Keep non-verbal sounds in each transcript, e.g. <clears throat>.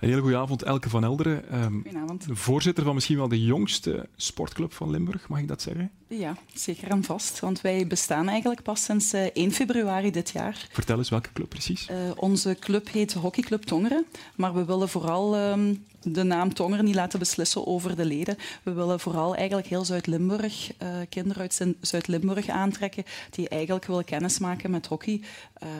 Een hele goede avond, Elke van Elderen. Um, Goedenavond. Voorzitter van misschien wel de jongste sportclub van Limburg, mag ik dat zeggen? Ja, zeker en vast. Want wij bestaan eigenlijk pas sinds 1 eh, februari dit jaar. Vertel eens, welke club precies? Uh, onze club heet Hockeyclub Tongeren. Maar we willen vooral um, de naam Tongeren niet laten beslissen over de leden. We willen vooral eigenlijk heel Zuid-Limburg, uh, kinderen uit Zuid-Limburg aantrekken die eigenlijk willen kennismaken met hockey.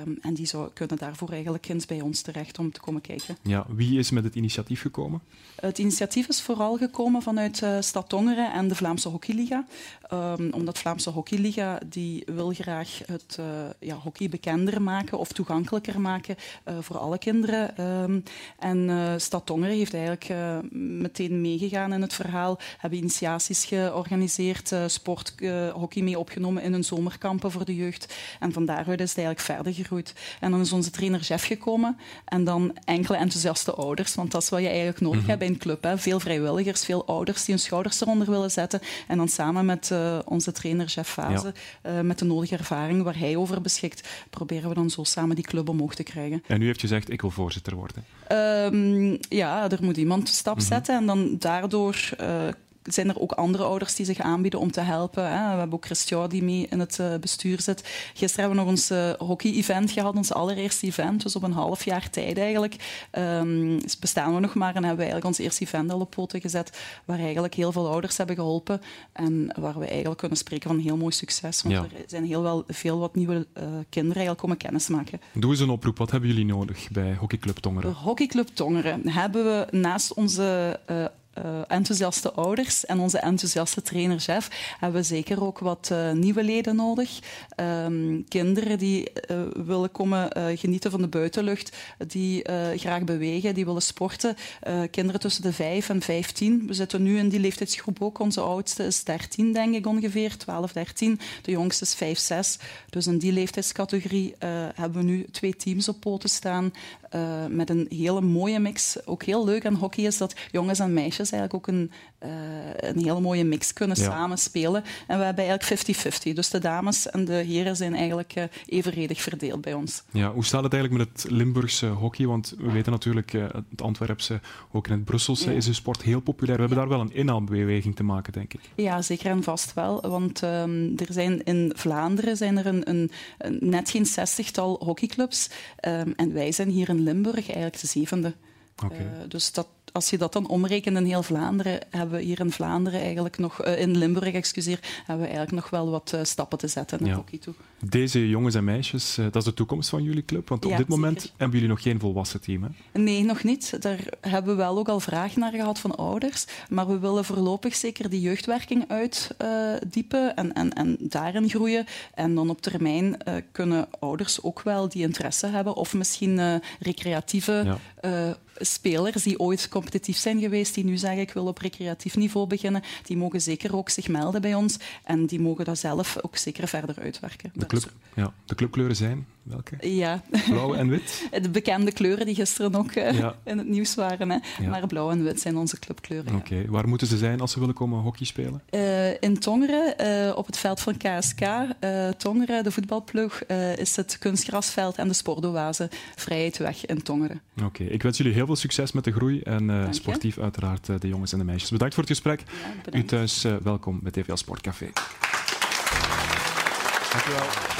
Um, en die zou, kunnen daarvoor eigenlijk eens bij ons terecht om te komen kijken. Ja, wie is met het initiatief gekomen? Het initiatief is vooral gekomen vanuit uh, Stad Tongeren en de Vlaamse Hockeyliga. Um, omdat Vlaamse Hockeyliga die wil graag het uh, ja, hockey bekender maken of toegankelijker maken uh, voor alle kinderen. Um, en Stad Tongeren heeft eigenlijk meteen meegegaan in het verhaal, hebben initiaties georganiseerd, sport, hockey mee opgenomen in hun zomerkampen voor de jeugd. En van daaruit is het eigenlijk verder gegroeid. En dan is onze trainer Jeff gekomen en dan enkele enthousiaste ouders, want dat is wat je eigenlijk nodig mm -hmm. hebt bij een club. Hè. Veel vrijwilligers, veel ouders die hun schouders eronder willen zetten en dan samen met uh, onze trainer Jeff Fase, ja. uh, met de nodige ervaring waar hij over beschikt, proberen we dan zo samen die club omhoog te krijgen. En u heeft gezegd, ik wil voorzitter worden. Um, ja, er moet iemand stap mm -hmm. zetten en dan daardoor uh, zijn er ook andere ouders die zich aanbieden om te helpen. Hè. We hebben ook Christian die mee in het uh, bestuur zit. Gisteren hebben we nog ons uh, hockey-event gehad, ons allereerste event. Dus op een half jaar tijd eigenlijk. Um, bestaan we nog maar en hebben we eigenlijk ons eerste event al op poten gezet. Waar eigenlijk heel veel ouders hebben geholpen. En waar we eigenlijk kunnen spreken van een heel mooi succes. Want ja. er zijn heel wel, veel wat nieuwe uh, kinderen eigenlijk komen kennismaken. Doe eens een oproep. Wat hebben jullie nodig bij Hockeyclub Tongeren? Bij Hockeyclub Tongeren hebben we naast onze uh, enthousiaste ouders en onze enthousiaste trainer Jeff hebben zeker ook wat uh, nieuwe leden nodig. Um, kinderen die uh, willen komen genieten van de buitenlucht, die graag bewegen, die willen sporten. kinderen tussen de 5 en 15. We zitten nu in die leeftijdsgroep ook. Onze oudste is 13, denk ik ongeveer, 12, 13. De jongste is 5, 6. Dus in die leeftijdscategorie hebben we nu twee teams op poten staan met een hele mooie mix. Ook heel leuk aan hockey is dat jongens en meisjes eigenlijk ook een, uh, een hele mooie mix kunnen ja. samenspelen. En we hebben eigenlijk 50-50. Dus de dames en de heren zijn eigenlijk uh, evenredig verdeeld bij ons. Ja, hoe staat het eigenlijk met het Limburgse hockey? Want we weten natuurlijk, uh, het Antwerpse, ook in het Brusselse, ja. is de sport heel populair. We hebben daar wel een inhaalbeweging te maken, denk ik. Ja, zeker en vast wel. Want um, er zijn in Vlaanderen zijn er een, een, een net geen zestigtal hockeyclubs. Um, en wij zijn hier in Limburg eigenlijk de zevende. Okay. Uh, dus dat, als je dat dan omrekent in heel Vlaanderen, hebben we hier in Vlaanderen eigenlijk nog, uh, in Limburg, excuseer, hebben we eigenlijk nog wel wat uh, stappen te zetten naar ja. hockey toe. Deze jongens en meisjes, dat is de toekomst van jullie club? Want op ja, dit moment zeker. hebben jullie nog geen volwassen team, hè? Nee, nog niet. Daar hebben we wel ook al vragen naar gehad van ouders. Maar we willen voorlopig zeker die jeugdwerking uitdiepen en, en, en daarin groeien. En dan op termijn kunnen ouders ook wel die interesse hebben of misschien recreatieve ja spelers die ooit competitief zijn geweest, die nu zeggen ik wil op recreatief niveau beginnen, die mogen zeker ook zich melden bij ons en die mogen dat zelf ook zeker verder uitwerken. De, club, ja, de clubkleuren zijn welke? Ja. Blauw en wit? <laughs> De bekende kleuren die gisteren ook uh, ja. <laughs> in het nieuws waren. Hè. Ja. Maar blauw en wit zijn onze clubkleuren. Oké, okay. ja. waar moeten ze zijn als ze willen komen hockey spelen? Uh, in Tongeren, uh, op het veld van KSK. Tongeren, de voetbalploeg, is het kunstgrasveld en de sportoase Vrijheidweg in Tongeren. Oké, okay. ik wens jullie heel veel succes met de groei en sportief uiteraard de jongens en de meisjes. Bedankt voor het gesprek. U thuis welkom bij TVL Sportcafé. Dank u wel.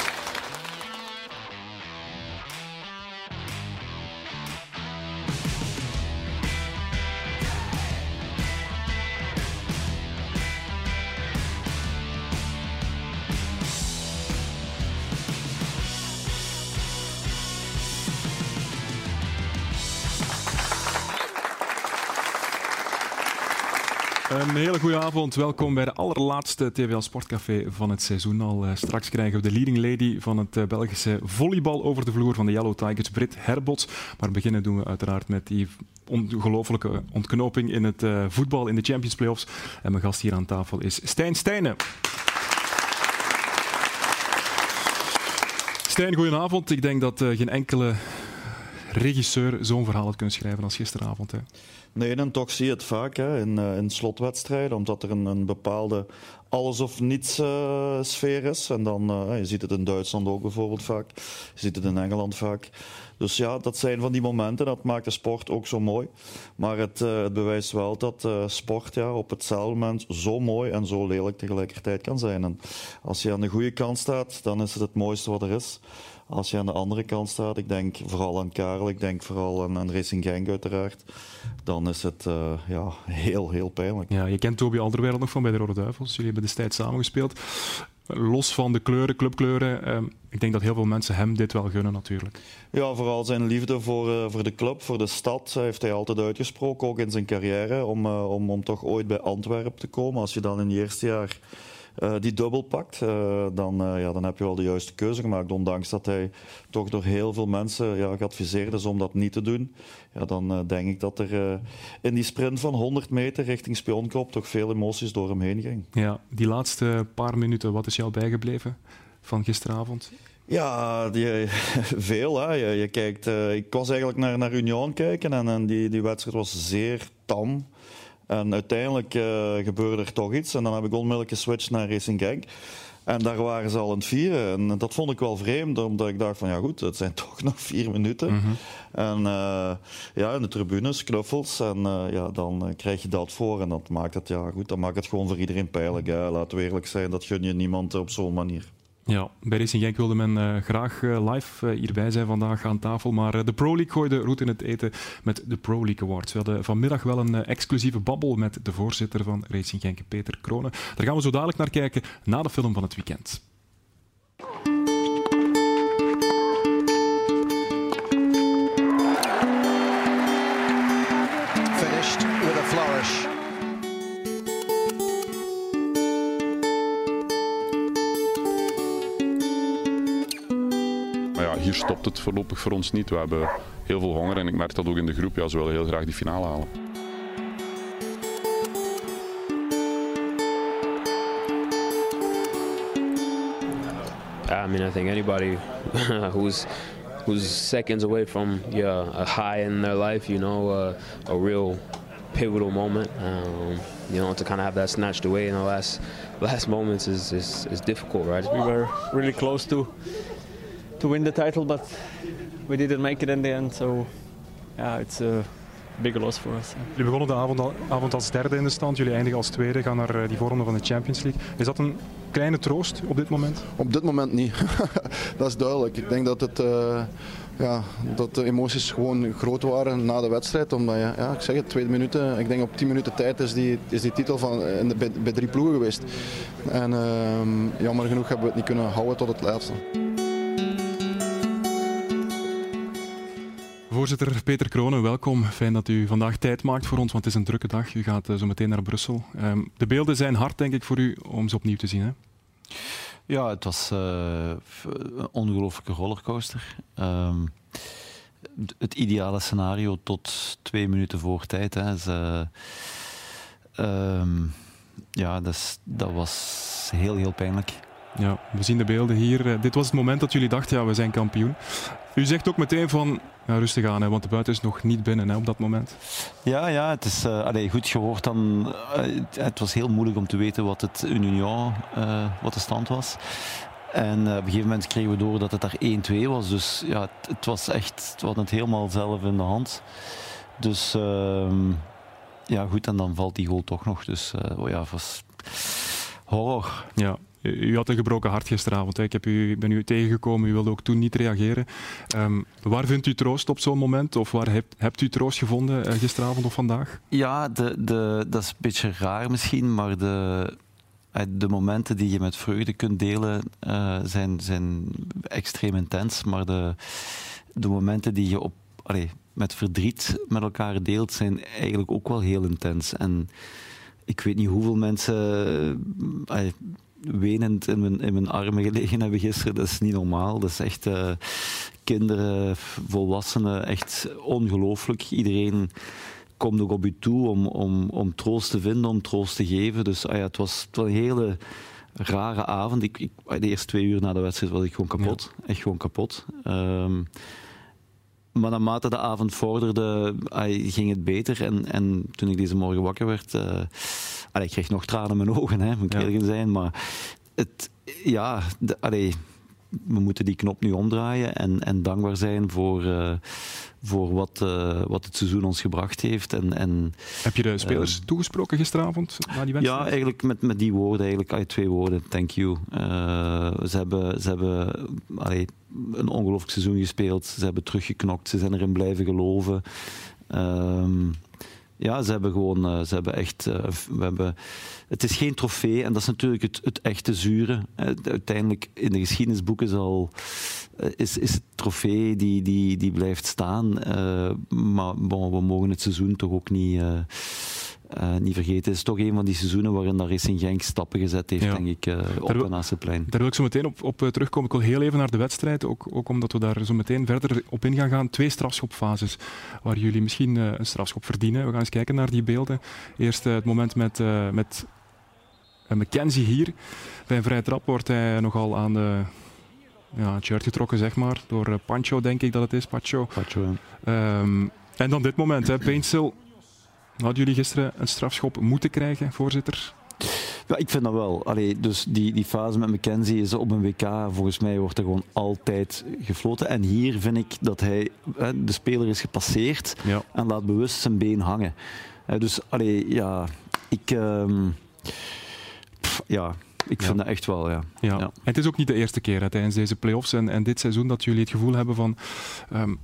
Hele goede avond. Welkom bij de allerlaatste TVL Sportcafé van het seizoen al. Uh, straks krijgen we de leading lady van het uh, Belgische volleybal over de vloer van de Yellow Tigers, Brit Herbots. Maar beginnen doen we uiteraard met die ongelofelijke ontknoping in het uh, voetbal in de Champions Playoffs. En mijn gast hier aan tafel is Stijn Stijnen. Stijn, goedenavond. Ik denk dat geen enkele regisseur zo'n verhaal had kunnen schrijven als gisteravond. Hè? Nee, en toch zie je het vaak hè, in, uh, in slotwedstrijden, omdat er een, een bepaalde alles of niets uh, sfeer is. En dan, uh, je ziet het in Duitsland ook bijvoorbeeld vaak, je ziet het in Engeland vaak. Dus ja, dat zijn van die momenten, dat maakt de sport ook zo mooi. Maar het, het bewijst wel dat sport ja, op hetzelfde moment zo mooi en zo lelijk tegelijkertijd kan zijn. En als je aan de goede kant staat, dan is het het mooiste wat er is. Als je aan de andere kant staat, ik denk vooral aan Karel, ik denk vooral aan, aan Racing Genk uiteraard, dan is het uh, ja, heel, heel pijnlijk. Ja, je kent Toby Alderweireld nog van bij de Rode Duivels. Jullie hebben destijds samengespeeld. Los van de kleuren, clubkleuren, uh, ik denk dat heel veel mensen hem dit wel gunnen natuurlijk. Ja, vooral zijn liefde voor, uh, voor de club, voor de stad, heeft hij altijd uitgesproken, ook in zijn carrière, om, om, om toch ooit bij Antwerpen te komen. Als je dan in het eerste jaar uh, die dubbel pakt, uh, dan, uh, ja, dan heb je wel de juiste keuze gemaakt. Ondanks dat hij toch door heel veel mensen ja, geadviseerd is om dat niet te doen. Ja, dan denk ik dat er in die sprint van 100 meter richting Spionkop toch veel emoties door hem heen ging. Ja, die laatste paar minuten, wat is jou bijgebleven van gisteravond? Ja, die, <laughs> veel. Hè. Je, je kijkt, ik was eigenlijk naar, naar Union kijken en, en die, die wedstrijd was zeer tam. En uiteindelijk uh, gebeurde er toch iets. En dan heb ik onmiddellijk geswitcht naar Racing Genk. En daar waren ze al aan het vieren. En dat vond ik wel vreemd, omdat ik dacht van ja goed, het zijn <laughs> toch nog vier minuten. Mm -hmm. En uh, ja, in de tribunes, knuffels. En uh, ja, dan krijg je dat voor. En dat maakt het, ja goed, dat maakt het gewoon voor iedereen pijnlijk. Hè. Laten we eerlijk zijn, dat gun je niemand op zo'n manier. Ja, bij Racing Genk wilde men uh, graag uh, live uh, hierbij zijn vandaag aan tafel, maar de Pro League gooide roet in het eten met de Pro League Awards. We hadden vanmiddag wel een exclusieve babbel met de voorzitter van Racing Genk, Peter Kronen. Daar gaan we zo dadelijk naar kijken na de film van het weekend. Hier stopt het voorlopig voor ons niet. We hebben heel veel honger en ik merk dat ook in de groep. Ja, ze willen heel graag die finale halen. I mean, I think anybody <laughs> who's who's seconds away from yeah, a high in their life, you know, uh, a real pivotal moment, um, you know, to kind of have that snatched away in the last last moments is, is, is difficult, right? We were really close to to win the title, but we didn't make it in the end. So yeah, it's a big loss for us. Jullie begonnen de avond, avond als derde in de stand, jullie eindigen als tweede, gaan naar die voorronde van de Champions League. Is dat een kleine troost op dit moment? Op dit moment niet. <laughs> dat is duidelijk. Ik denk dat het. Uh, ja, dat de emoties gewoon groot waren na de wedstrijd. Omdat je, ja, ik zeg het, twee minuten, ik denk op tien minuten tijd is die, is die titel van, in de, bij, bij drie ploegen geweest. En uh, jammer genoeg hebben we het niet kunnen houden tot het laatste. Voorzitter Peter Kronen, welkom. Fijn dat u vandaag tijd maakt voor ons, want het is een drukke dag. U gaat uh, zo meteen naar Brussel. Um, de beelden zijn hard, denk ik, voor u om ze opnieuw te zien. Hè? Ja, het was uh, een ongelooflijke rollercoaster. Um, het ideale scenario tot twee minuten voor tijd. Hè. Ze, um, ja, is, dat was heel, heel pijnlijk. Ja, we zien de beelden hier. Dit was het moment dat jullie dachten, ja, we zijn kampioen. U zegt ook meteen van, ja, rustig aan, hè, want de buiten is nog niet binnen hè, op dat moment. Ja, ja het is uh, allee, goed gehoord. Dan, uh, het was heel moeilijk om te weten wat het in Union, uh, wat de stand was. En op een gegeven moment kregen we door dat het daar 1-2 was. Dus ja, het, het, was echt, we hadden het helemaal zelf in de hand. Dus ehm, ja, goed, en dan valt die goal toch nog. Dus oh ja, het was horror. Ja, u had een gebroken hart gisteravond. Hè. Ik heb u, ben u tegengekomen, u wilde ook toen niet reageren. Um, waar vindt u troost op zo'n moment? Of waar hebt, hebt u troost gevonden uh, gisteravond of vandaag? Ja, de, de, dat is een beetje raar misschien, maar de, de momenten die je met vreugde kunt delen uh, zijn, zijn extreem intens. Maar de, de momenten die je op, met verdriet met elkaar deelt, zijn eigenlijk ook wel heel intens. En ik weet niet hoeveel mensen... wenend in mijn, in mijn armen gelegen hebben gisteren. Dat is niet normaal. Dat is echt uh, kinderen, volwassenen, echt ongelooflijk. Iedereen komt ook op u toe om, om, om troost te vinden, om troost te geven. Dus ah ja, het, was, het was een hele rare avond. Ik, ik, de eerste twee uur na de wedstrijd was ik gewoon kapot. Ja. Echt gewoon kapot. Um, maar naarmate de avond vorderde, ay, ging het beter. En, en toen ik deze morgen wakker werd, uh, allee, ik kreeg nog tranen in mijn ogen, hè, moet ik ja. eerlijk zijn. Maar het, ja, de, allee, we moeten die knop nu omdraaien en, en dankbaar zijn voor, uh, voor wat, uh, wat het seizoen ons gebracht heeft. En, en, Heb je de spelers toegesproken gisteravond na die wedstrijd? Ja, eigenlijk met, met die woorden, eigenlijk, uit twee woorden, thank you. ze hebben, ze hebben allee, een ongelooflijk seizoen gespeeld, ze hebben teruggeknokt, ze zijn erin blijven geloven. Um, ja, ze hebben gewoon, uh, ze hebben echt, uh, we hebben, het is geen trofee en dat is natuurlijk het, het echte zure. uiteindelijk in de geschiedenisboeken zal, uh, is, is het trofee die, die, die blijft staan. maar we mogen het seizoen toch ook niet niet vergeten. Het is toch een van die seizoenen waarin dat Racing Genk stappen gezet heeft, denk ik, uh, op wil, en plein. Daar wil ik zo meteen op, op uh, terugkomen. Ik wil heel even naar de wedstrijd, ook, ook omdat we daar zo meteen verder op in gaan gaan. Twee strafschopfases waar jullie misschien een strafschop verdienen. We gaan eens kijken naar die beelden. Eerst het moment met, met McKenzie hier. Bij een vrije trap wordt hij nogal aan de ja, het shirt getrokken, zeg maar, door Pancho, denk ik dat het is. Pacho ja. um, en dan dit moment, hè, Paintstil Hadden jullie gisteren een strafschop moeten krijgen, voorzitter? Ja, ik vind dat wel. Allee, dus die, die fase met McKenzie is op een WK, volgens mij wordt er gewoon altijd gefloten. En hier vind ik dat hij, de speler is gepasseerd ja. en laat bewust zijn been hangen. Dus allee, ja, ik... Um, pff, ja, ik vind ja. dat echt wel, ja. ja. En het is ook niet de eerste keer hè, tijdens deze play-offs en, en dit seizoen dat jullie het gevoel hebben van... Um,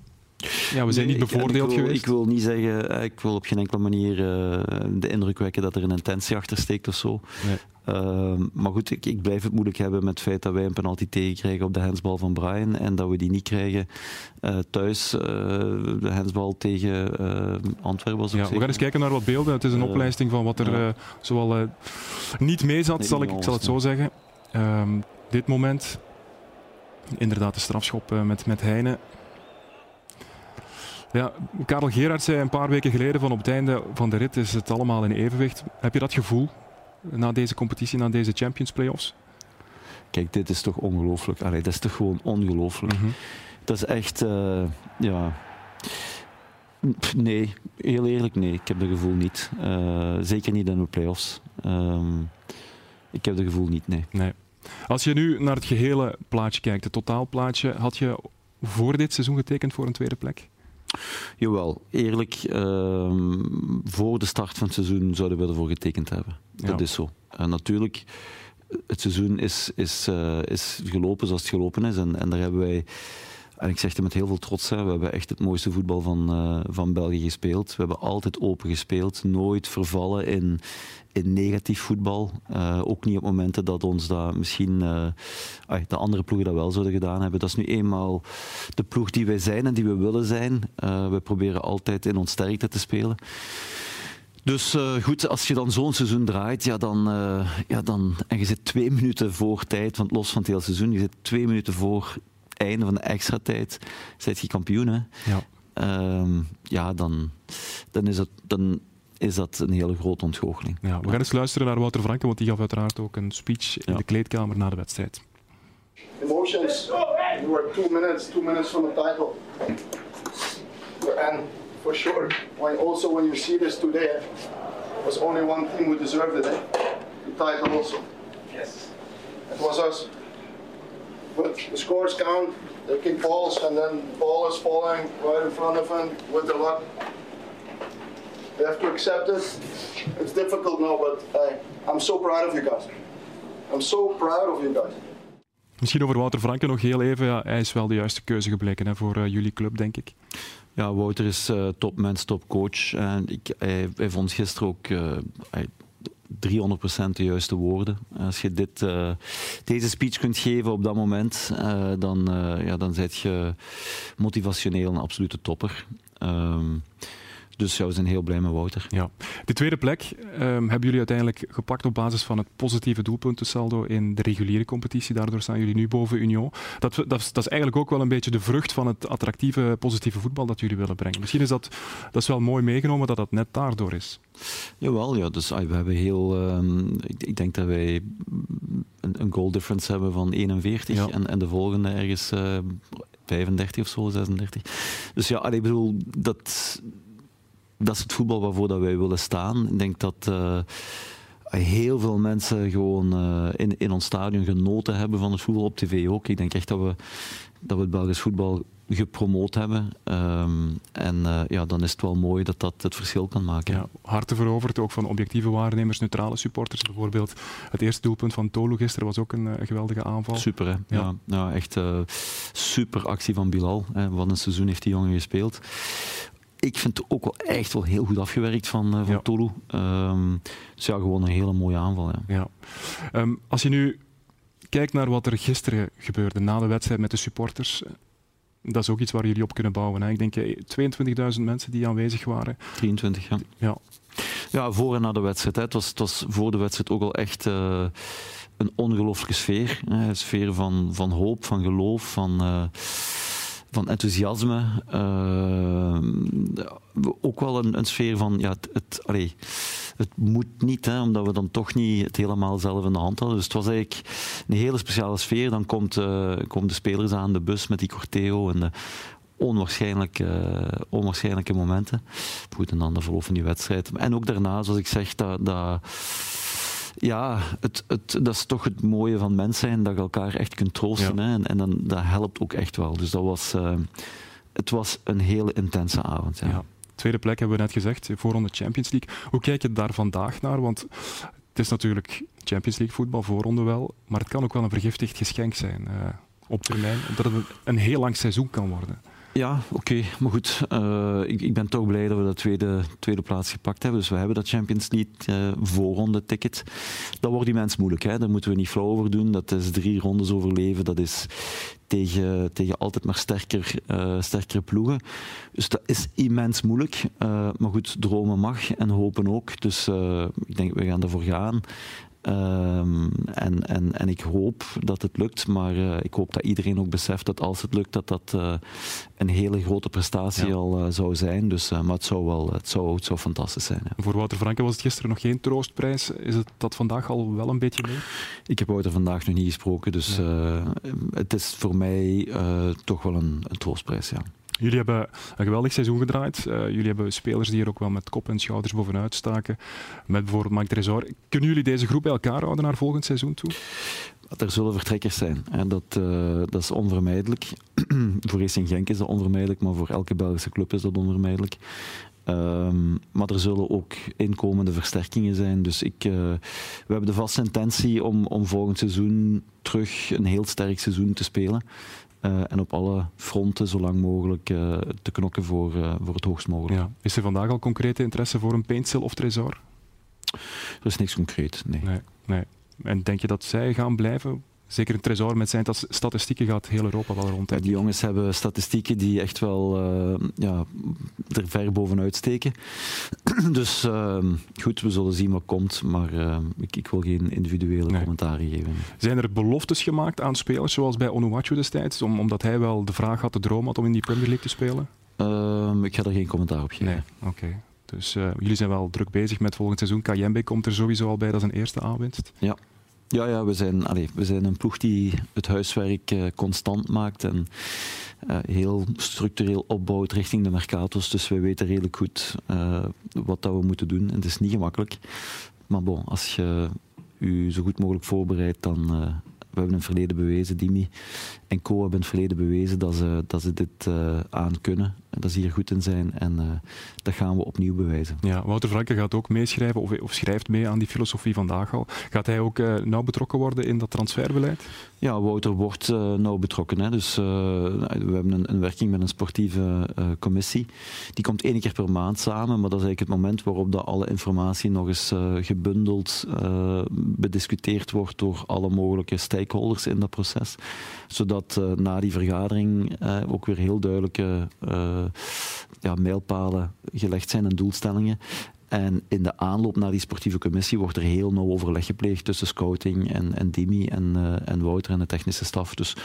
ja, we zijn nee, niet bevoordeeld ik, ik wil, geweest. Ik wil niet zeggen, ik wil op geen enkele manier uh, de indruk wekken dat er een intentie achter steekt of zo. Nee. Uh, maar goed, ik, ik, blijf het moeilijk hebben met het feit dat wij een penalty tegenkrijgen op de hensbal van Brian en dat we die niet krijgen uh, thuis. de hensbal tegen Antwerpen. Ja, we gaan eens kijken naar wat beelden. Het is een oplijsting van wat er zoal niet mee zat, Nee, zal ik, ik zal het zo zeggen. Um, dit moment, inderdaad de strafschop met, met Heine. Ja, Karel Gerard zei een paar weken geleden van op het einde van de rit is het allemaal in evenwicht. Heb je dat gevoel na deze competitie, na deze Champions Playoffs? Kijk, dit is toch ongelooflijk. Allee, dat is toch gewoon ongelooflijk. Mm -hmm. Dat is echt, uh, ja... Nee, heel eerlijk, nee. Ik heb dat gevoel niet. Uh, zeker niet in de playoffs. Um, ik heb dat gevoel niet, nee. nee. Als je nu naar het gehele plaatje kijkt, het totaalplaatje, had je voor dit seizoen getekend voor een tweede plek? Jawel, eerlijk, uh, voor de start van het seizoen zouden we ervoor getekend hebben. Ja. Dat is zo. En natuurlijk, het seizoen is, is, uh, is gelopen zoals het gelopen is. En, en daar hebben wij, en ik zeg het met heel veel trots, hè, we hebben echt het mooiste voetbal van, uh, van België gespeeld. We hebben altijd open gespeeld, nooit vervallen in, in negatief voetbal. Uh, ook niet op momenten dat ons dat misschien uh, de andere ploegen dat wel zouden gedaan hebben. Dat is nu eenmaal de ploeg die wij zijn en die we willen zijn. We proberen altijd in ons sterkte te spelen. Dus goed, als je dan zo'n seizoen draait, ja, dan, ja, dan, en je zit twee minuten voor tijd, want los van het hele seizoen, je zit twee minuten voor einde van de extra tijd, zit je kampioen. Hè? Ja, uh, ja dan, dan is het. Dan, is dat een hele grote ontgoocheling. Ja, we gaan eens luisteren naar Wouter Franke, want die gaf uiteraard ook een speech in Ja. de kleedkamer na de wedstrijd. Emotions. You were two minutes, two minutes from the title. And for sure, when also when you see this today, was only one team who deserved it, eh? the title also. Yes. It was us. But the scores count, they kick balls, and then the ball is falling right in front of them with the luck. They have to accept it. It's difficult now, but hey, I'm so proud of you guys. I'm so proud of you guys. Misschien over Wouter Franke nog heel even. Ja, hij is wel de juiste keuze gebleken hè, voor uh, jullie club, denk ik. Ja, Wouter is uh, topmens, topcoach. En ik, hij, hij vond gisteren ook uh, hij, 300% de juiste woorden. Als je dit, uh, deze speech kunt geven op dat moment, uh, dan, ja, dan zit je motivationeel een absolute topper. Um, dus we zijn heel blij met Wouter. Ja. De tweede plek um, hebben jullie uiteindelijk gepakt op basis van het positieve doelpuntensaldo in de reguliere competitie. Daardoor staan jullie nu boven Union. Dat, dat, is, dat is eigenlijk ook wel een beetje de vrucht van het attractieve, positieve voetbal dat jullie willen brengen. Misschien is dat, dat is wel mooi meegenomen dat dat net daardoor is. Jawel, ja, dus we hebben heel. Um, ik, ik, denk dat wij een, een goal difference hebben van 41 ja. en, en de volgende ergens uh, 35 of zo, 36. Dus ja, ik bedoel, dat dat is het voetbal waarvoor dat wij willen staan. Ik denk dat uh, heel veel mensen gewoon uh, in, in ons stadion genoten hebben van het voetbal op tv ook. Ik denk echt dat we, dat we het Belgisch voetbal gepromoot hebben. Um, en uh, ja, dan is het wel mooi dat dat het verschil kan maken. Ja, harten veroverd, ook van objectieve waarnemers, neutrale supporters. Bijvoorbeeld het eerste doelpunt van Tolu gisteren was ook een, geweldige aanval. Super, hè? Ja. ja, ja echt uh, super actie van Bilal. Hè. Wat een seizoen heeft die jongen gespeeld ik vind het ook wel echt wel heel goed afgewerkt van, uh, van Tolu. Um, dus ja, gewoon een hele mooie aanval. Ja. ja. Um, als je nu kijkt naar wat er gisteren gebeurde na de wedstrijd met de supporters, dat is ook iets waar jullie op kunnen bouwen. Hè? Ik denk 22.000 eh, mensen die aanwezig waren. 23, ja. Ja, ja voor en na de wedstrijd. Hè. Het, was, het was voor de wedstrijd ook al echt uh, een ongelooflijke sfeer. Hè. Een sfeer van, van hoop, van geloof, van... Uh, van enthousiasme. Uh, ook wel een, een, sfeer van, ja, het, het, het moet niet, hè, omdat we dan toch niet het helemaal zelf in de hand hadden. Dus het was eigenlijk een hele speciale sfeer. Dan komt, uh, komen de spelers aan, de bus met die corteo en de onwaarschijnlijke, uh, onwaarschijnlijke momenten. Goed, en dan de verloop van die wedstrijd. En ook daarna, zoals ik zeg, dat... dat ja, het, het, dat is toch het mooie van mens zijn, dat je elkaar echt kunt troosten. Hè? En, en dan, dat helpt ook echt wel. Dus dat was, uh, het was een hele intense avond. Ja. ja. Tweede plek hebben we net gezegd, voorronde Champions League. Hoe kijk je daar vandaag naar? Want het is natuurlijk Champions League voetbal, voorronde wel, maar het kan ook wel een vergiftigd geschenk zijn uh, op termijn, omdat het een heel lang seizoen kan worden. Ja, oké. Maar goed, uh, ik, ik, ben toch blij dat we de tweede, tweede plaats gepakt hebben. Dus we hebben dat Champions League uh, voorronde ticket. Dat wordt die mens moeilijk. Hè. Daar moeten we niet flauw over doen. Dat is drie rondes overleven. Dat is tegen, tegen altijd maar sterker, uh, sterkere ploegen. Dus dat is immens moeilijk. maar goed, dromen mag en hopen ook. Dus ik denk, we gaan ervoor gaan. Um, en, en, en ik hoop dat het lukt, maar uh, ik hoop dat iedereen ook beseft dat als het lukt, dat dat uh, een hele grote prestatie ja. al uh, zou zijn. Dus, maar het zou wel het zou, het zou fantastisch zijn. Ja. Voor Wouter Franke was het gisteren nog geen troostprijs. Is het dat vandaag al wel een beetje mee? Ik heb Wouter vandaag nog niet gesproken, dus ja. het is voor mij toch wel een, een troostprijs. Ja. Jullie hebben een geweldig seizoen gedraaid. Uh, jullie hebben spelers die er ook wel met kop en schouders bovenuit staken. Met bijvoorbeeld Mike Tresor. Kunnen jullie deze groep bij elkaar houden naar volgend seizoen toe? Er zullen vertrekkers zijn. Hè. Dat, uh, dat is onvermijdelijk. <clears throat> voor Racing Genk is dat onvermijdelijk, maar voor elke Belgische club is dat onvermijdelijk. Um, maar er zullen ook inkomende versterkingen zijn. Dus ik, uh, we hebben de vaste intentie om, om volgend seizoen terug een heel sterk seizoen te spelen. Uh, en op alle fronten zo lang mogelijk uh, te knokken voor, uh, voor het hoogst mogelijk. Ja. Is er vandaag al concrete interesse voor een Paintsel of Tresor? Er is niks concreet, nee. nee. nee. En denk je dat zij gaan blijven? Zeker een Tresor met zijn statistieken gaat heel Europa wel rond. Ja, die jongens hebben statistieken die echt wel uh, ja, er ver bovenuit steken. <clears throat> dus uh, goed, we zullen zien wat komt. Maar uh, ik, ik, wil geen individuele nee. commentaren geven. Zijn er beloftes gemaakt aan spelers, zoals bij Onuachu destijds? Om, omdat hij wel de vraag had, de droom had om in die Premier League te spelen? Ehm, ik ga er geen commentaar op geven. Nee, oké. Dus jullie zijn wel druk bezig met volgend seizoen. Kayembe komt er sowieso al bij, dat is een eerste aanwinst. Ja, ja, ja we, zijn, we zijn een ploeg die het huiswerk uh, constant maakt en uh, heel structureel opbouwt richting de mercatos. Dus wij weten redelijk goed uh, wat dat we moeten doen. En het is niet gemakkelijk. Maar bon, als je u zo goed mogelijk voorbereidt, dan we hebben het verleden bewezen, Dimi en Co hebben in het verleden bewezen dat ze, dat ze dit uh, aan kunnen. Dat ze hier goed in zijn en uh, dat gaan we opnieuw bewijzen. Ja, Wouter Franke gaat ook meeschrijven of, of schrijft mee aan die filosofie vandaag al. Gaat hij ook uh, nauw betrokken worden in dat transferbeleid? Ja, Wouter wordt nauw betrokken. Hè. Dus, we hebben een, een, werking met een sportieve commissie. Die komt één keer per maand samen, maar dat is eigenlijk het moment waarop dat alle informatie nog eens gebundeld bediscuteerd wordt door alle mogelijke stakeholders in dat proces. Zodat uh, na die vergadering uh, ook weer heel duidelijke uh, ja, mijlpalen gelegd zijn en doelstellingen. En in de aanloop naar die sportieve commissie wordt er heel nauw overleg gepleegd tussen scouting en, en Dimi en, Wouter en de technische staf. Dus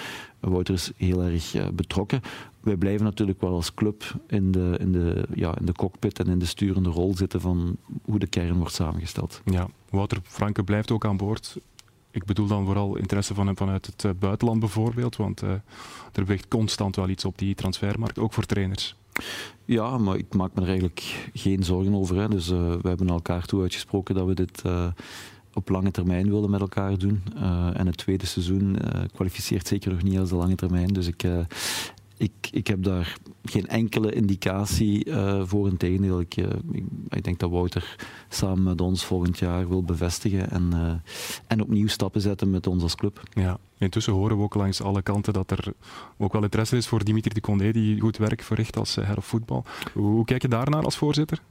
Wouter is heel erg betrokken. Wij blijven natuurlijk wel als club in de, in, de, ja, in de cockpit en in de sturende rol zitten van hoe de kern wordt samengesteld. Ja, Wouter Franke blijft ook aan boord ik bedoel dan vooral interesse van vanuit het uh, buitenland bijvoorbeeld, want uh, er weegt constant wel iets op die transfermarkt, ook voor trainers. Ja, maar ik maak me er eigenlijk geen zorgen over. Hè. Dus uh, we hebben elkaar toe uitgesproken dat we dit op lange termijn willen met elkaar doen. en het tweede seizoen kwalificeert zeker nog niet als de lange termijn. Dus ik, ik, ik heb daar geen enkele indicatie uh, voor. Integendeel, ik, uh, ik, ik, denk dat Wouter samen met ons volgend jaar wil bevestigen en, uh, en opnieuw stappen zetten met ons als club. Ja, intussen horen we ook langs alle kanten dat er ook wel interesse is voor Dimitri de Condé, die goed werk verricht als head of voetbal. Hoe, kijk je daarnaar als voorzitter?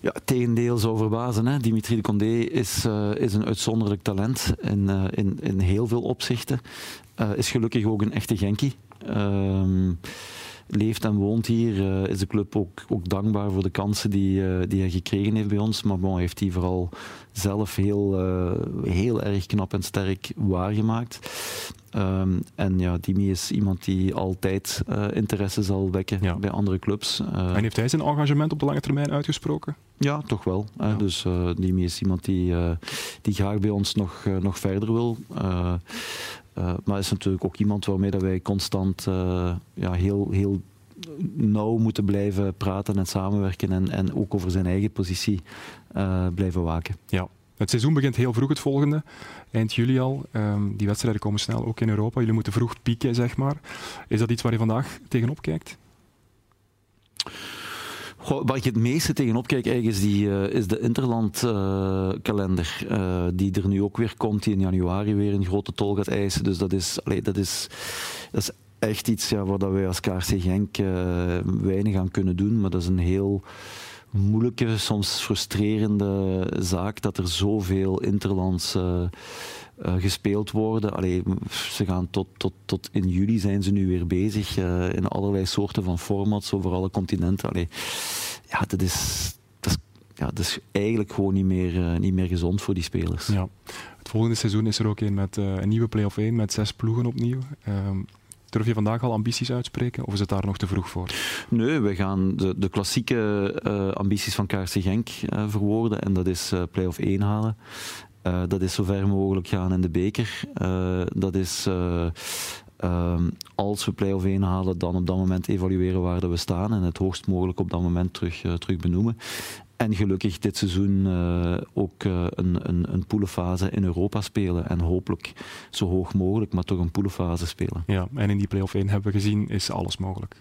Ja, tegendeel zou verbazen. Hè. Dimitri de Condé is, uh, is een uitzonderlijk talent in, uh, in, in heel veel opzichten. Uh, is gelukkig ook een echte Genkie. Ehm, leeft en woont hier, uh, is de club ook, ook, dankbaar voor de kansen die, uh, die hij gekregen heeft bij ons. Maar bon, heeft hij vooral zelf heel, uh, heel erg knap en sterk waargemaakt. Um, en ja, Dimi is iemand die altijd interesse zal wekken ja. bij andere clubs. en heeft hij zijn engagement op de lange termijn uitgesproken? Ja, toch wel. Ja. Dus Dimi is iemand die, die graag bij ons nog, nog verder wil. Uh, maar is natuurlijk ook iemand waarmee dat wij constant uh, ja, heel, heel nauw moeten blijven praten en samenwerken en, en ook over zijn eigen positie uh, blijven waken. Ja. Het seizoen begint heel vroeg het volgende, eind juli al. Um, die wedstrijden komen snel ook in Europa. Jullie moeten vroeg pieken, zeg maar. Is dat iets waar je vandaag tegenop kijkt? Goh, waar ik het meeste tegenop kijk eigenlijk is, die, uh, is de Interland-kalender. Uh, uh, die er nu ook weer komt, die in januari weer een grote tol gaat eisen. Dus dat is, dat is, dat echt iets ja, waar wij als KRC Genk weinig aan kunnen doen. Maar dat is een heel moeilijke, soms frustrerende zaak dat er zoveel Interlands uh, gespeeld worden. Allee, ze gaan tot, tot, tot in juli zijn ze nu weer bezig uh, in allerlei soorten van formats over alle continenten. Allee, ja, dat is, dat is, ja, dat is eigenlijk gewoon niet meer, uh, niet meer gezond voor die spelers. Ja. Het volgende seizoen is er ook een met een nieuwe play-off 1 met zes ploegen opnieuw. Ehm, Durf je vandaag al ambities uitspreken of is het daar nog te vroeg voor? Nee, we gaan de, de klassieke uh, ambities van KRC Genk uh, verwoorden en dat is uh, play-off 1 halen. Dat is zo ver mogelijk gaan in de beker. Dat is uh, als we play-off 1 halen, dan op dat moment evalueren waar we staan en het hoogst mogelijk op dat moment terug, terug benoemen. En gelukkig dit seizoen ook een, een, een poelenfase in Europa spelen. En hopelijk zo hoog mogelijk, maar toch een poelenfase spelen. Ja, en in die play-off 1 hebben we gezien, is alles mogelijk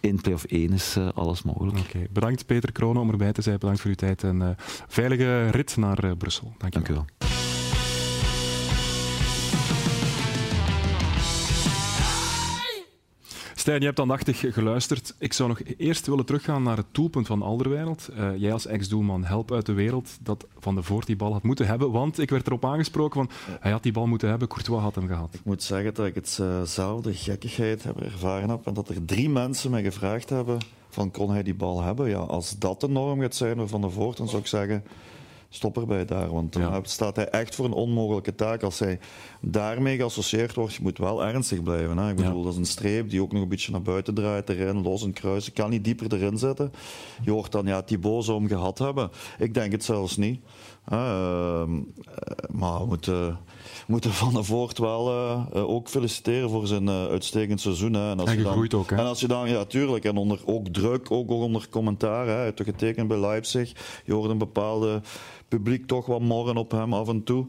in play-off 1 is uh, alles mogelijk. Okay. Bedankt Peter Kronen om erbij te zijn. Bedankt voor uw tijd en veilige rit naar Brussel. Dank, Dank u wel. Stijn, je hebt aandachtig geluisterd. Ik zou nog eerst willen teruggaan naar het doelpunt van Alderweireld. Uh, jij als ex-doelman, help uit de wereld dat Van de Voort die bal had moeten hebben. Want ik werd erop aangesproken van hij had die bal moeten hebben, Courtois had hem gehad. Ik moet zeggen dat ik hetzelfde gekkigheid heb ervaren heb. En dat er drie mensen mij gevraagd hebben van kon hij die bal hebben. Ja, als dat de norm gaat zijn Van de Voort, dan zou ik zeggen stop erbij daar. Want dan ja. staat hij echt voor een onmogelijke taak. Als hij daarmee geassocieerd wordt, je moet wel ernstig blijven. Hè. Ik bedoel, ja. dat is een streep die ook nog een beetje naar buiten draait, erin, los en kruis. Ik kan niet dieper erin zetten. Je hoort dan, ja, Thibaut zou hem gehad hebben. Ik denk het zelfs niet. Uh, maar we moeten, moeten Van der Voort wel uh, ook feliciteren voor zijn uitstekend seizoen. Hè. En, als en je dan, ook, hè? En als je dan, ja, tuurlijk, en onder ook druk, ook onder commentaar. Hè. Heeft getekend bij Leipzig. Je hoort een bepaalde publiek toch wat morren op hem af en toe.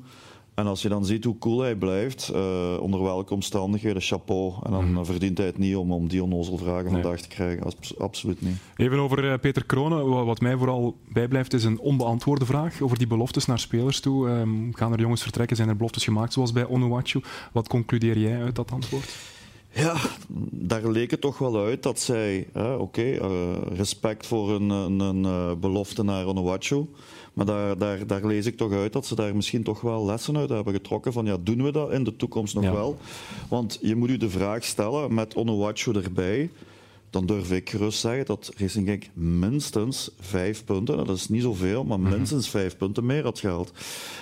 En als je dan ziet hoe cool hij blijft, uh, onder welke omstandigheden, chapeau. En dan mm. verdient hij het niet om, om die onnozelvragen nee. vandaag te krijgen. Abs absoluut niet. Even over uh, Peter Kronen. Wat mij vooral bijblijft is een onbeantwoorde vraag over die beloftes naar spelers toe. Um, gaan er jongens vertrekken? Zijn er beloftes gemaakt zoals bij Onuachu? Wat concludeer jij uit dat antwoord? Ja, daar leek het toch wel uit dat zij, oké, okay, uh, respect voor een, een, een belofte naar Onuachu. Maar daar, daar, daar lees ik toch uit dat ze daar misschien toch wel lessen uit hebben getrokken. Van ja, doen we dat in de toekomst nog ja. wel? Want je moet u de vraag stellen met Onuachu erbij. Dan durf ik gerust zeggen dat Racing Genk minstens vijf punten, dat is niet zoveel, maar minstens vijf punten meer had gehaald.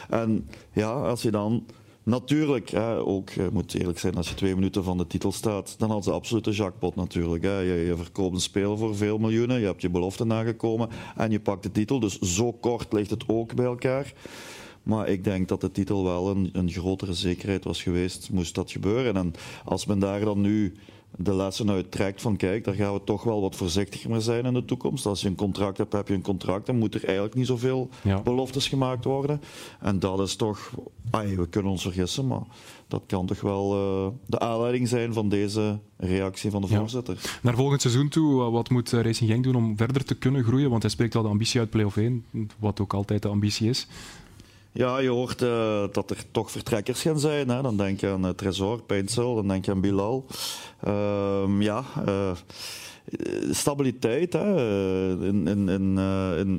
En ja, als je dan Natuurlijk, hè, ook, je moet eerlijk zijn, als je twee minuten van de titel staat, dan had ze absoluut een jackpot natuurlijk. Hè. Je, je, verkoopt een speler voor veel miljoenen, je hebt je belofte nagekomen en je pakt de titel. Dus zo kort ligt het ook bij elkaar. Maar ik denk dat de titel wel een, een grotere zekerheid was geweest, moest dat gebeuren. En als men daar dan nu de lessen uit trekt van kijk, daar gaan we toch wel wat voorzichtiger mee zijn in de toekomst. Als je een contract hebt, heb je een contract. Dan moet er eigenlijk niet zoveel Ja. beloftes gemaakt worden. En dat is toch, ai, we kunnen ons vergissen, maar dat kan toch wel eh, de aanleiding zijn van deze reactie van de Ja. voorzitter. Naar volgend seizoen toe, eh, wat moet eh, Racing Genk doen om verder te kunnen groeien? Want hij spreekt al de ambitie uit play-off 1, wat ook altijd de ambitie is. Ja, je hoort eh, dat er toch vertrekkers gaan zijn. Hè. Dan denk je aan uh, Tresor, Peinsel, dan denk je aan Bilal. Ehm, ja, eh, stabiliteit hè. In, in, in,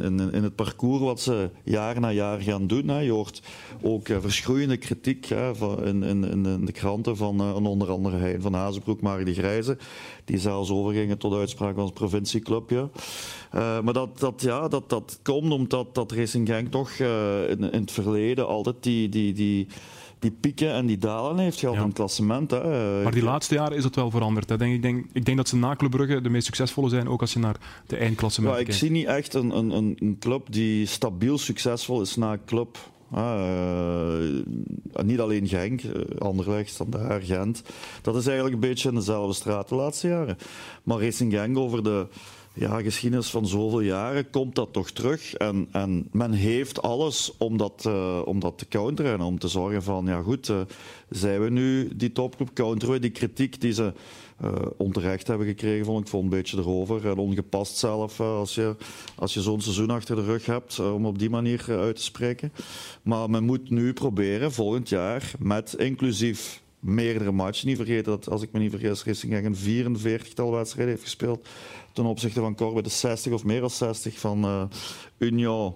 in, in, het parcours wat ze jaar na jaar gaan doen. Hè. Je hoort ook verschroeiende kritiek hè, van, in, in, in de kranten van onder andere van Hazenbroek, Marie de Grijze, die zelfs overgingen tot uitspraak van het provincieclubje. Uh, maar dat, dat, ja, dat, dat komt omdat dat Racing Genk toch uh, in, in, het verleden altijd die, die, die, die pieken en die dalen heeft gehad Ja. in het klassement. Hè. Maar die laatste jaren is het wel veranderd. Hè. Denk, ik, denk, ik denk dat ze na Club Brugge de meest succesvolle zijn, ook als je naar de eindklassement ja, ik zie niet echt een, een, een, club die stabiel succesvol is na club. Uh, niet alleen Genk, Anderlecht, Standaard, Gent. Dat is eigenlijk een beetje in dezelfde straat de laatste jaren. Maar Racing Genk over de ja, geschiedenis van zoveel jaren komt dat toch terug. En, en men heeft alles om dat, uh, om dat te counteren en om te zorgen van, ja goed, uh, zijn we nu die topgroep, counteren we die kritiek die ze uh, onterecht hebben gekregen, vond ik vond een beetje erover. En ongepast zelf, als je, als je zo'n seizoen achter de rug hebt, om op die manier uit te spreken. Maar men moet nu proberen, volgend jaar, met inclusief meerdere matchen. Niet vergeten dat, als ik me niet vergis, Racing een 44-tal wedstrijden heeft gespeeld ten opzichte van Corbe de 60 of meer dan 60 van uh, Union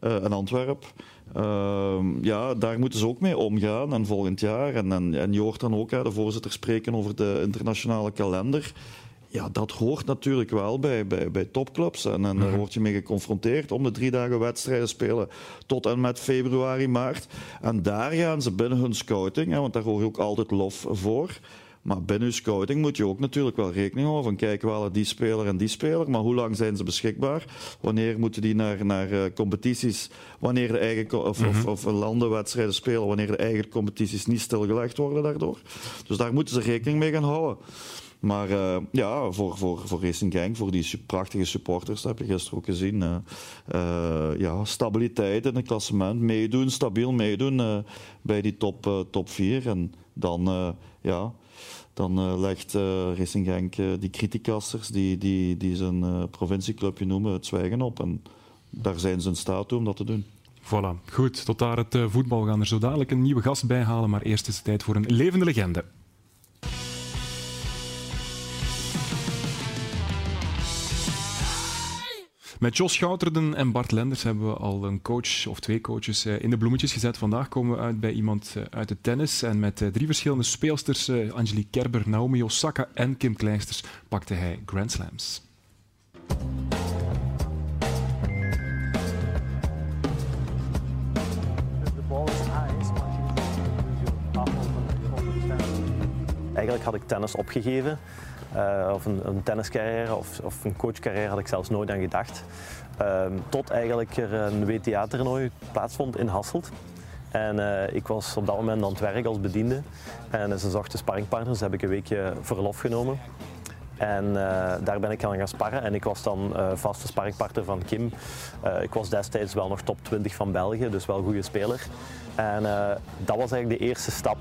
uh, en Antwerpen. Uh, ja, daar moeten ze ook mee omgaan en volgend jaar. En, en, en je hoort dan ook hè, de voorzitter spreken over de internationale kalender. Ja, dat hoort natuurlijk wel bij, bij, bij topclubs. En, en daar word je mee geconfronteerd om de drie dagen wedstrijden spelen tot en met februari, maart. En daar gaan ze binnen hun scouting, hè, want daar hoor je ook altijd lof voor. Maar binnen scouting moet je ook natuurlijk wel rekening houden van kijken wel die speler en die speler, maar hoe lang zijn ze beschikbaar? Wanneer moeten die naar, naar uh, competities, wanneer de eigen of, mm -hmm. of, of landenwedstrijden spelen, wanneer de eigen competities niet stilgelegd worden daardoor. Dus daar moeten ze rekening mee gaan houden. Maar uh, ja, voor, voor, voor Racing Genk, voor die prachtige supporters, dat heb je gisteren ook gezien. Uh, uh, ja, stabiliteit in het klassement, meedoen, stabiel meedoen bij die top, top 4. En dan, ja, dan legt Racing Genk die criticasters, die, die, die zijn provincieclubje noemen, het zwijgen op. En daar zijn ze in staat toe om dat te doen. Voilà, goed. Tot daar het voetbal. We gaan er zo dadelijk een nieuwe gast bij halen, maar eerst is het tijd voor een levende legende. Met Jos Schouterden en Bart Lenders hebben we al een coach of twee coaches in de bloemetjes gezet. Vandaag komen we uit bij iemand uit de tennis. En met drie verschillende speelsters, Angelique Kerber, Naomi Osaka en Kim Kleisters, pakte hij Grand Slams. Eigenlijk had ik tennis opgegeven. Uh, of een, een tenniscarrière of, of, een coachcarrière had ik zelfs nooit aan gedacht. Uh, tot eigenlijk er een WTA-toernooi plaatsvond in Hasselt. En uh, ik was op dat moment aan het werk als bediende. En ze zochten sparringpartners, heb ik een weekje verlof genomen. En daar ben ik aan gaan sparren. En ik was dan vaste sparringpartner van Kim. ik was destijds wel nog top 20 van België, dus wel een goede speler. En dat was eigenlijk de eerste stap.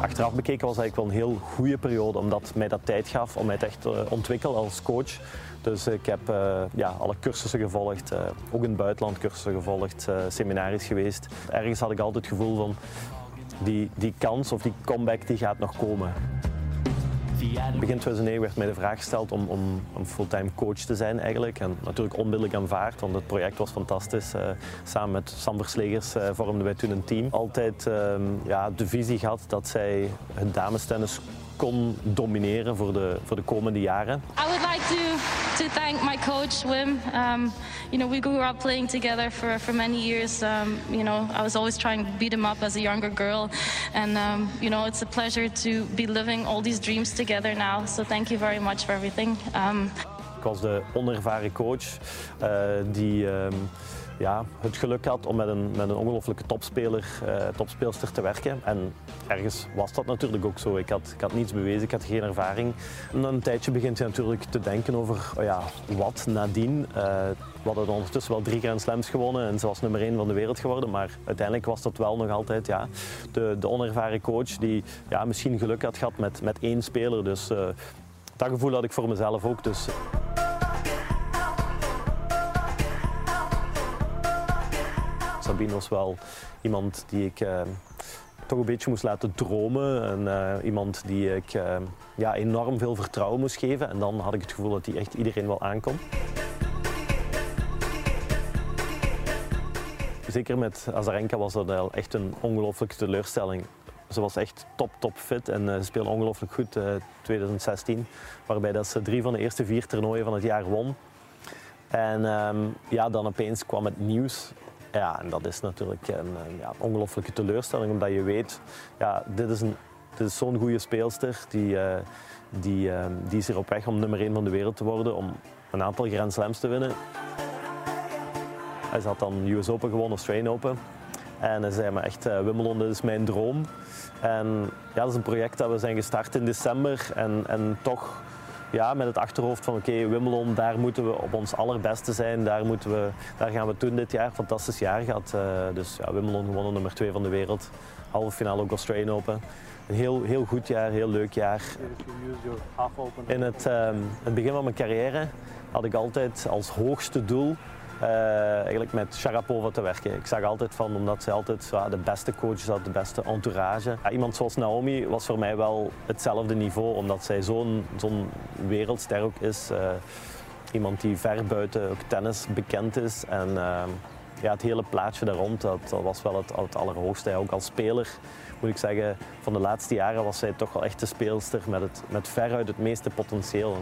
Achteraf bekeken was eigenlijk wel een heel goede periode, omdat mij dat tijd gaf om mij te echt uh, ontwikkelen als coach. Dus ik heb uh, ja, alle cursussen gevolgd, uh, ook in het buitenland cursussen gevolgd, seminaries geweest. Ergens had ik altijd het gevoel van die, die kans of die comeback die gaat nog komen. Begin 2009 werd mij de vraag gesteld om, om fulltime coach te zijn eigenlijk. En natuurlijk onmiddellijk aanvaard, want het project was fantastisch. Uh, samen met Sam Verslegers uh, vormden wij toen een team. Altijd uh, ja, de visie gehad dat zij het damestennis kon domineren voor de, voor de komende jaren. I would like to, to thank my coach Wim. Um, you know, we grew up playing together for, for many years. Um, you know, I was always trying to beat him up as a younger girl. And, um, you know, it's a pleasure to be living all these dreams together now. So thank you very much for everything. Um, Ik was de onervaren coach uh, die um, ja, het geluk had om met een, met een ongelofelijke topspeler, uh, topspeelster te werken. En ergens was dat natuurlijk ook zo. Ik had, ik had niets bewezen, ik had geen ervaring. En na een tijdje begint je natuurlijk te denken over oh ja, wat nadien. Uh, we hadden ondertussen wel drie Grand Slams gewonnen en ze was nummer één van de wereld geworden. Maar uiteindelijk was dat wel nog altijd ja, de, de onervaren coach die ja, misschien geluk had gehad met, met één speler. Dus uh, dat gevoel had ik voor mezelf ook. Dus, Sabine was wel iemand die ik uh, toch een beetje moest laten dromen. En, uh, iemand die ik uh, ja, enorm veel vertrouwen moest geven. En dan had ik het gevoel dat hij echt iedereen wel aankon. Zeker met Azarenka was dat echt een ongelooflijke teleurstelling. Ze was echt top, top fit en ze speelde ongelooflijk goed in 2016. Waarbij dat ze drie van de eerste vier toernooien van het jaar won. En um, ja, dan opeens kwam het nieuws ja, en dat is natuurlijk een, ja, ongelofelijke teleurstelling, omdat je weet, ja, dit is, een, is zo'n goede speelster, die, uh, die, uh, die is hier op weg om nummer 1 van de wereld te worden, om een aantal Grand Slams te winnen. Hij had dan US Open gewonnen, Australian Open. En hij zei me echt, uh, Wimbledon, is mijn droom. En ja, dat is een project dat we zijn gestart in december en, en toch ja, met het achterhoofd van oké, okay, Wimbledon, daar moeten we op ons allerbeste zijn. Daar, moeten we, daar gaan we toen dit jaar. Fantastisch jaar gehad. Uh, dus ja, Wimbledon gewonnen, nummer 2 van de wereld. Halve finale ook Australian Open. Een heel, heel goed jaar, heel leuk jaar. In het, um, het begin van mijn carrière had ik altijd als hoogste doel eigenlijk met Sharapova te werken. Ik zag altijd van, omdat zij altijd ja, de beste coaches had, de beste entourage. Iemand zoals Naomi was voor mij wel hetzelfde niveau, omdat zij zo'n zo'n wereldster ook is. Uh, iemand die ver buiten ook tennis bekend is. En uh, ja, het hele plaatje daar rond, dat, dat was wel het, het allerhoogste. Ook als speler moet ik zeggen, van de laatste jaren was zij toch wel echt de speelster met, het, met veruit het meeste potentieel.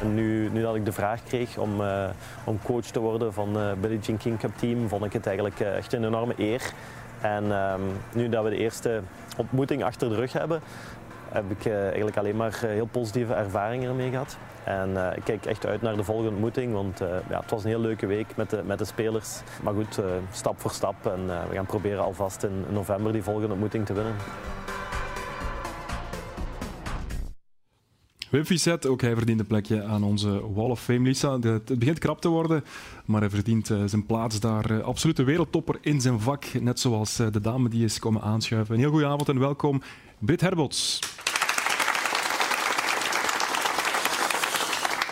En nu, nu dat ik de vraag kreeg om, uh, om coach te worden van het uh, Billie Jean King Cup team, vond ik het eigenlijk uh, echt een enorme eer. En um, nu dat we de eerste ontmoeting achter de rug hebben, heb ik eigenlijk alleen maar heel positieve ervaringen ermee gehad. En ik kijk echt uit naar de volgende ontmoeting, want ja, het was een heel leuke week met de, met de spelers. Maar goed, stap voor stap en we gaan proberen alvast in november die volgende ontmoeting te winnen. Wim Fisset, ook hij verdient een plekje aan onze Wall of Fame, Lisa. Het begint krap te worden, maar hij verdient zijn plaats daar. Absoluut een wereldtopper in zijn vak, net zoals de dame die is komen aanschuiven. Een heel goede avond en welkom, Britt Herbots.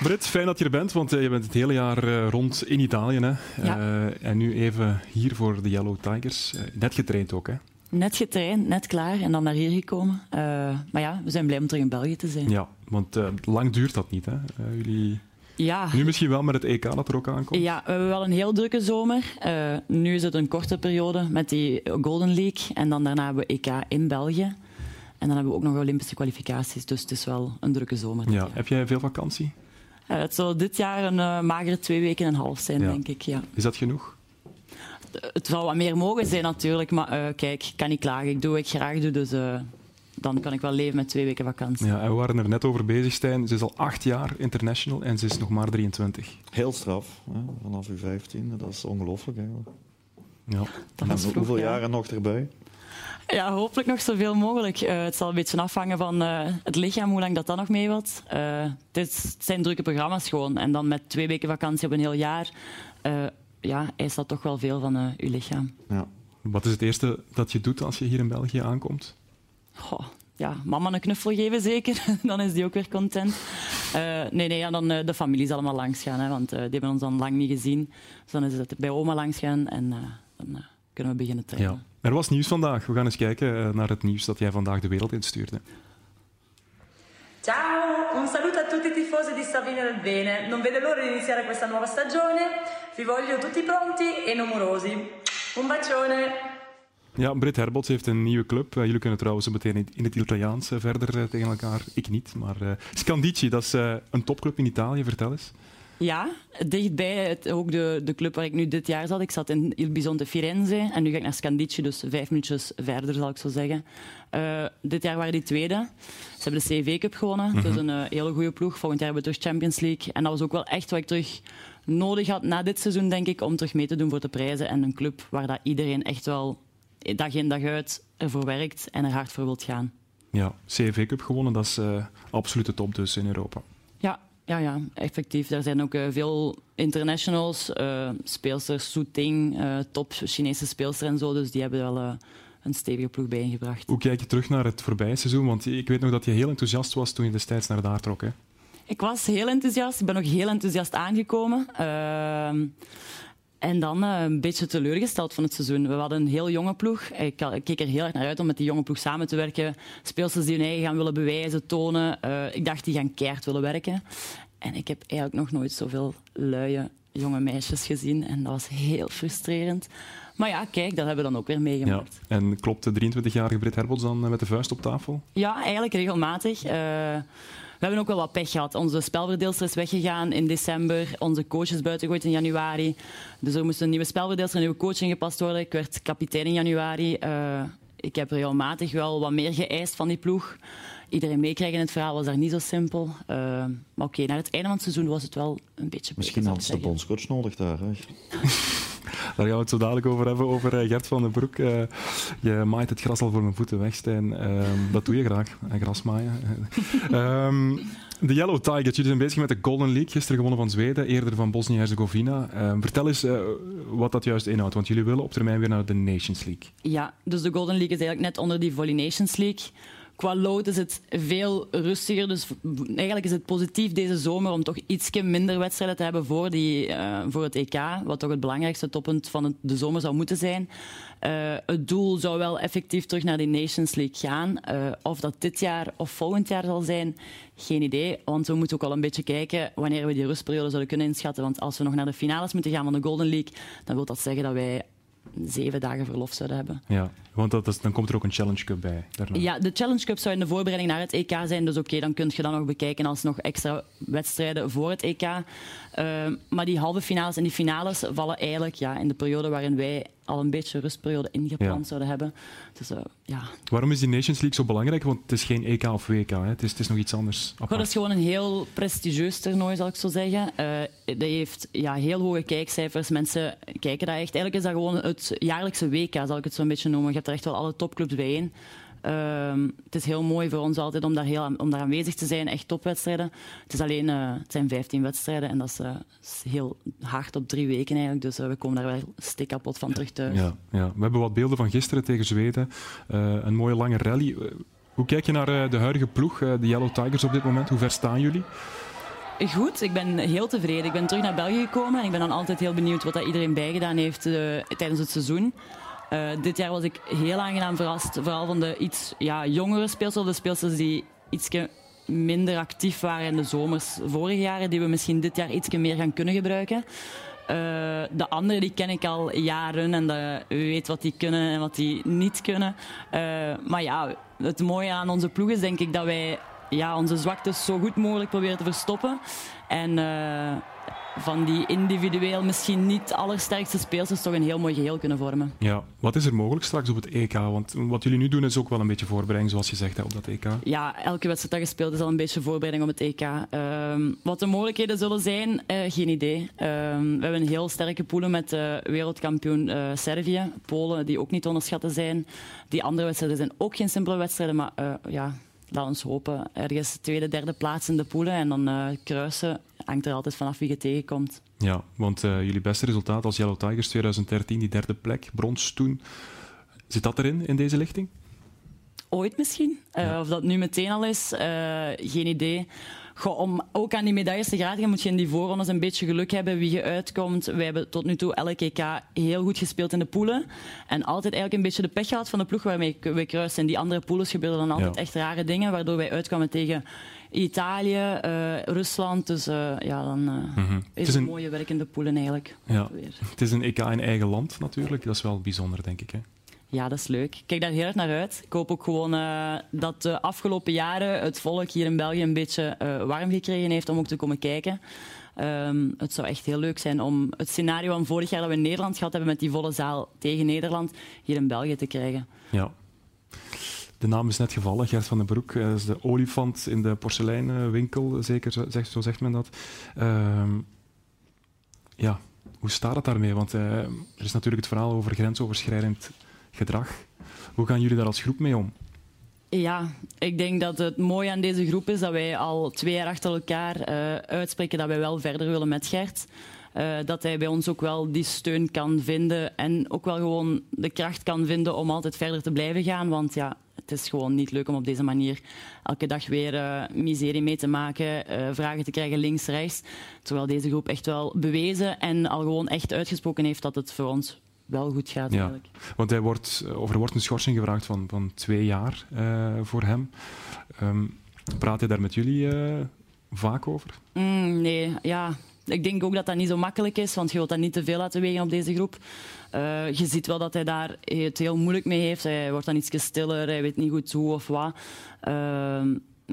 Britt, fijn dat je er bent, want je bent het hele jaar rond in Italië. Hè? Ja. Uh, en nu even hier voor de Yellow Tigers. net getraind ook, hè? Net getraind, net klaar en dan naar hier gekomen. Uh, maar ja, we zijn blij om terug in België te zijn. Ja, want uh, lang duurt dat niet, hè? Uh, jullie... Ja. Nu misschien wel met het EK dat er ook aankomt? Ja, we hebben wel een heel drukke zomer. nu is het een korte periode met die Golden League. En dan daarna hebben we EK in België. En dan hebben we ook nog Olympische kwalificaties. Dus het is wel een drukke zomer. Ja. Heb jij veel vakantie? het zal dit jaar een magere twee weken en een half zijn, ja. denk ik. Ja. Is dat genoeg? Het zou wat meer mogen zijn natuurlijk, maar uh, kijk, ik kan niet klagen. Ik doe wat ik graag doe, dus uh, dan kan ik wel leven met twee weken vakantie. Ja, en we waren er net over bezig, Stijn. Ze is al acht jaar international en ze is nog maar 23. Heel straf, hè? vanaf uw 15. Dat is ongelooflijk eigenlijk. Ja. en vroeg, hoeveel ja. jaren nog erbij? Ja, hopelijk nog zoveel mogelijk. Uh, het zal een beetje afhangen van uh, het lichaam, hoe lang dat dan nog mee. Uh, het, is, het zijn drukke programma's gewoon. En dan met twee weken vakantie op een heel jaar ja, eist dat toch wel veel van uh, je lichaam. Ja. Wat is het eerste dat je doet als je hier in België aankomt? Goh, ja, mama een knuffel geven zeker. <laughs> dan is die ook weer content. Uh, nee, nee, ja, dan uh, de familie zal allemaal langs gaan, hè, want die hebben ons dan lang niet gezien. Dus dan is het bij oma langs gaan en dan kunnen we beginnen trainen. Ja. Er was nieuws vandaag. We gaan eens kijken naar het nieuws dat jij vandaag de wereld instuurde. Ciao, un saluto a tutti i tifosi di Savina del Bene. Non vedo l'ora di iniziare questa nuova stagione. Vi voglio tutti pronti e numerosi. Un bacione. Ja, Britt Herbots heeft een nieuwe club. Uh, jullie kunnen trouwens meteen in het Italiaans uh, verder uh, tegen elkaar. Ik niet, maar Scandici, dat is een topclub in Italië. Vertel eens. Ja, dichtbij het, ook de, de club waar ik nu dit jaar zat. Ik zat in Il Bisonte Firenze en nu ga ik naar Scandicci, dus vijf minuutjes verder zal ik zo zeggen. Uh, dit jaar waren die tweede. Ze hebben de CV Cup gewonnen. Mm Dat is een uh, hele goede ploeg. Volgend jaar hebben we terug Champions League. En dat was ook wel echt wat ik terug nodig had na dit seizoen, denk ik, om terug mee te doen voor de prijzen. En een club waar dat iedereen echt wel dag in dag uit ervoor werkt en er hard voor wilt gaan. Ja, CV Cup gewonnen, dat is uh, absolute top dus in Europa. Ja, ja, ja, effectief. Er zijn ook uh, veel internationals, uh, speelsters, Su Ting, uh, top Chinese speelster en zo. Dus die hebben wel een stevige ploeg bijeengebracht. Hoe kijk je terug naar het voorbije seizoen? Want ik weet nog dat je heel enthousiast was toen je destijds naar daar trok. Hè? Ik was heel enthousiast. Ik ben ook heel enthousiast aangekomen. En dan uh, een beetje teleurgesteld van het seizoen. We hadden een heel jonge ploeg. Ik, ik, keek er heel erg naar uit om met die jonge ploeg samen te werken. Speelsters die hun eigen gaan willen bewijzen, tonen. Uh, ik dacht, die gaan keihard willen werken. En ik heb eigenlijk nog nooit zoveel luie jonge meisjes gezien. En dat was heel frustrerend. Maar ja, kijk, dat hebben we dan ook weer meegemaakt. Ja. En klopt de 23-jarige Britt Herbots dan met de vuist op tafel? Ja, eigenlijk regelmatig. Uh, hebben ook wel wat pech gehad. Onze spelverdeelster is weggegaan in december. Onze coach is buiten gegooid in januari. Dus er moest een nieuwe spelverdeelster, een nieuwe coach ingepast worden. Ik werd kapitein in januari. Uh, ik heb regelmatig wel wat meer geëist van die ploeg. Iedereen meekrijgen in het verhaal was daar niet zo simpel. Uh, maar oké, okay, naar het einde van het seizoen was het wel een beetje... Misschien had ze de bondscoach nodig daar. Hè? <laughs> Daar gaan we het zo dadelijk over hebben, over Gert van den Broek. Uh, je maait het gras al voor mijn voeten weg, Stijn. Uh, dat doe je graag, gras maaien. um, <laughs> de Yellow Tigers, jullie zijn bezig met de Golden League. Gisteren gewonnen van Zweden, eerder van Bosnië-Herzegovina. Uh, vertel eens uh, wat dat juist inhoudt, want jullie willen op termijn weer naar de Nations League. Ja, dus de Golden League is eigenlijk net onder die Volley Nations League. Qua load is het veel rustiger. Dus eigenlijk is het positief deze zomer om toch iets minder wedstrijden te hebben voor, die, uh, voor het EK. Wat toch het belangrijkste toppunt van de zomer zou moeten zijn. Uh, het doel zou wel effectief terug naar die Nations League gaan. Uh, of dat dit jaar of volgend jaar zal zijn, geen idee. Want we moeten ook al een beetje kijken wanneer we die rustperiode zouden kunnen inschatten. Want als we nog naar de finales moeten gaan van de Golden League, dan wil dat zeggen dat wij zeven dagen verlof zouden hebben. Ja, want dat is, dan komt er ook een Challenge Cup bij. Daarna. Ja, de Challenge Cup zou in de voorbereiding naar het EK zijn. Dus oké, okay, dan kun je dat nog bekijken als nog extra wedstrijden voor het EK. Uh, maar die halve finales en die finales vallen eigenlijk ja, in de periode waarin wij al een beetje rustperiode ingepland ja. zouden hebben. Dus, uh, ja. Waarom is die Nations League zo belangrijk? Want het is geen EK of WK, hè? Het, is, het is nog iets anders. Dat is gewoon een heel prestigieus toernooi, zal ik zo zeggen. Uh, dat heeft ja, heel hoge kijkcijfers. Mensen kijken daar echt. Eigenlijk is dat gewoon het jaarlijkse WK, zal ik het zo een beetje noemen. Je hebt er echt wel alle topclubs bijeen. Uh, het is heel mooi voor ons altijd om daar, heel, om daar aanwezig te zijn, echt topwedstrijden. Het, is alleen, uh, het zijn 15 wedstrijden en dat is, uh, is, heel hard op drie weken eigenlijk. Dus we komen daar wel stik kapot van terug thuis. Ja, ja. We hebben wat beelden van gisteren tegen Zweden. een mooie lange rally. hoe kijk je naar de huidige ploeg, de Yellow Tigers op dit moment? Hoe ver staan jullie? Goed, ik ben heel tevreden. Ik ben terug naar België gekomen en ik ben dan altijd heel benieuwd wat dat iedereen bijgedaan heeft tijdens het seizoen. Uh, dit jaar was ik heel aangenaam verrast, vooral van de iets ja, jongere speelsters, de speelsters die iets minder actief waren in de zomers vorige jaren, die we misschien dit jaar iets meer gaan kunnen gebruiken. Uh, de anderen die ken ik al jaren en weet wat die kunnen en wat die niet kunnen. Uh, maar ja, het mooie aan onze ploeg is denk ik dat wij ja, onze zwaktes zo goed mogelijk proberen te verstoppen. En van die individueel misschien niet allersterkste speelsters toch een heel mooi geheel kunnen vormen. Ja, wat is er mogelijk straks op het EK? Want wat jullie nu doen is ook wel een beetje voorbereiding, zoals je zegt, hè, op dat EK. Ja, elke wedstrijd dat gespeeld is al een beetje voorbereiding op het EK. Um, wat de mogelijkheden zullen zijn, uh, geen idee. Um, we hebben een heel sterke poelen met uh, wereldkampioen uh, Servië, Polen, die ook niet te onderschatten zijn. Die andere wedstrijden zijn ook geen simpele wedstrijden, maar ja, laat ons hopen. Ergens tweede, derde plaats in de poelen en dan uh, kruisen hangt er altijd vanaf wie je tegenkomt. Ja, want uh, jullie beste resultaat als Yellow Tigers 2013, die derde plek, brons toen. Zit dat erin, in deze lichting? Ooit misschien. Uh, ja. Of dat nu meteen al is, geen idee. Goh, om ook aan die medailles te geraken, moet je in die voorrondes een beetje geluk hebben wie je uitkomt. Wij hebben tot nu toe elke EK heel goed gespeeld in de poelen. En altijd eigenlijk een beetje de pech gehad van de ploeg waarmee we kruisen. In die andere poelen gebeurden dan altijd ja. echt rare dingen, waardoor wij uitkwamen tegen Italië, uh, Rusland. Dus uh, ja, dan uh, mm -hmm. is het, een mooie werk in de poelen eigenlijk. Ja. Het is een EK in eigen land natuurlijk. Dat is wel bijzonder, denk ik. Hè? Ja, dat is leuk. Ik kijk daar heel erg naar uit. Ik hoop ook gewoon uh, dat de afgelopen jaren het volk hier in België een beetje uh, warm gekregen heeft om ook te komen kijken. Um, het zou echt heel leuk zijn om het scenario van vorig jaar dat we in Nederland gehad hebben met die volle zaal tegen Nederland hier in België te krijgen. Ja. De naam is net gevallen, Gert van den Broek. Is de olifant in de porseleinwinkel, zeker, zo zegt men dat. Uh, ja, hoe staat het daarmee? Want uh, er is natuurlijk het verhaal over grensoverschrijdend gedrag. Hoe gaan jullie daar als groep mee om? Ja, ik denk dat het mooie aan deze groep is dat wij al twee jaar achter elkaar uh, uitspreken dat wij wel verder willen met Gert. Uh, dat hij bij ons ook wel die steun kan vinden en ook wel gewoon de kracht kan vinden om altijd verder te blijven gaan. Want ja, het is gewoon niet leuk om op deze manier elke dag weer uh, miserie mee te maken, vragen te krijgen links, rechts. Terwijl deze groep echt wel bewezen en al gewoon echt uitgesproken heeft dat het voor ons wel goed gaat. Ja, eigenlijk. Want hij wordt, of er wordt een schorsing gevraagd van, van twee jaar uh, voor hem. Um, praat hij daar met jullie uh, vaak over? Mm, nee, ja. Ik denk ook dat dat niet zo makkelijk is, want je wilt dat niet te veel laten wegen op deze groep. Uh, je ziet wel dat hij daar het heel moeilijk mee heeft. Hij wordt dan iets stiller, hij weet niet goed hoe of wat.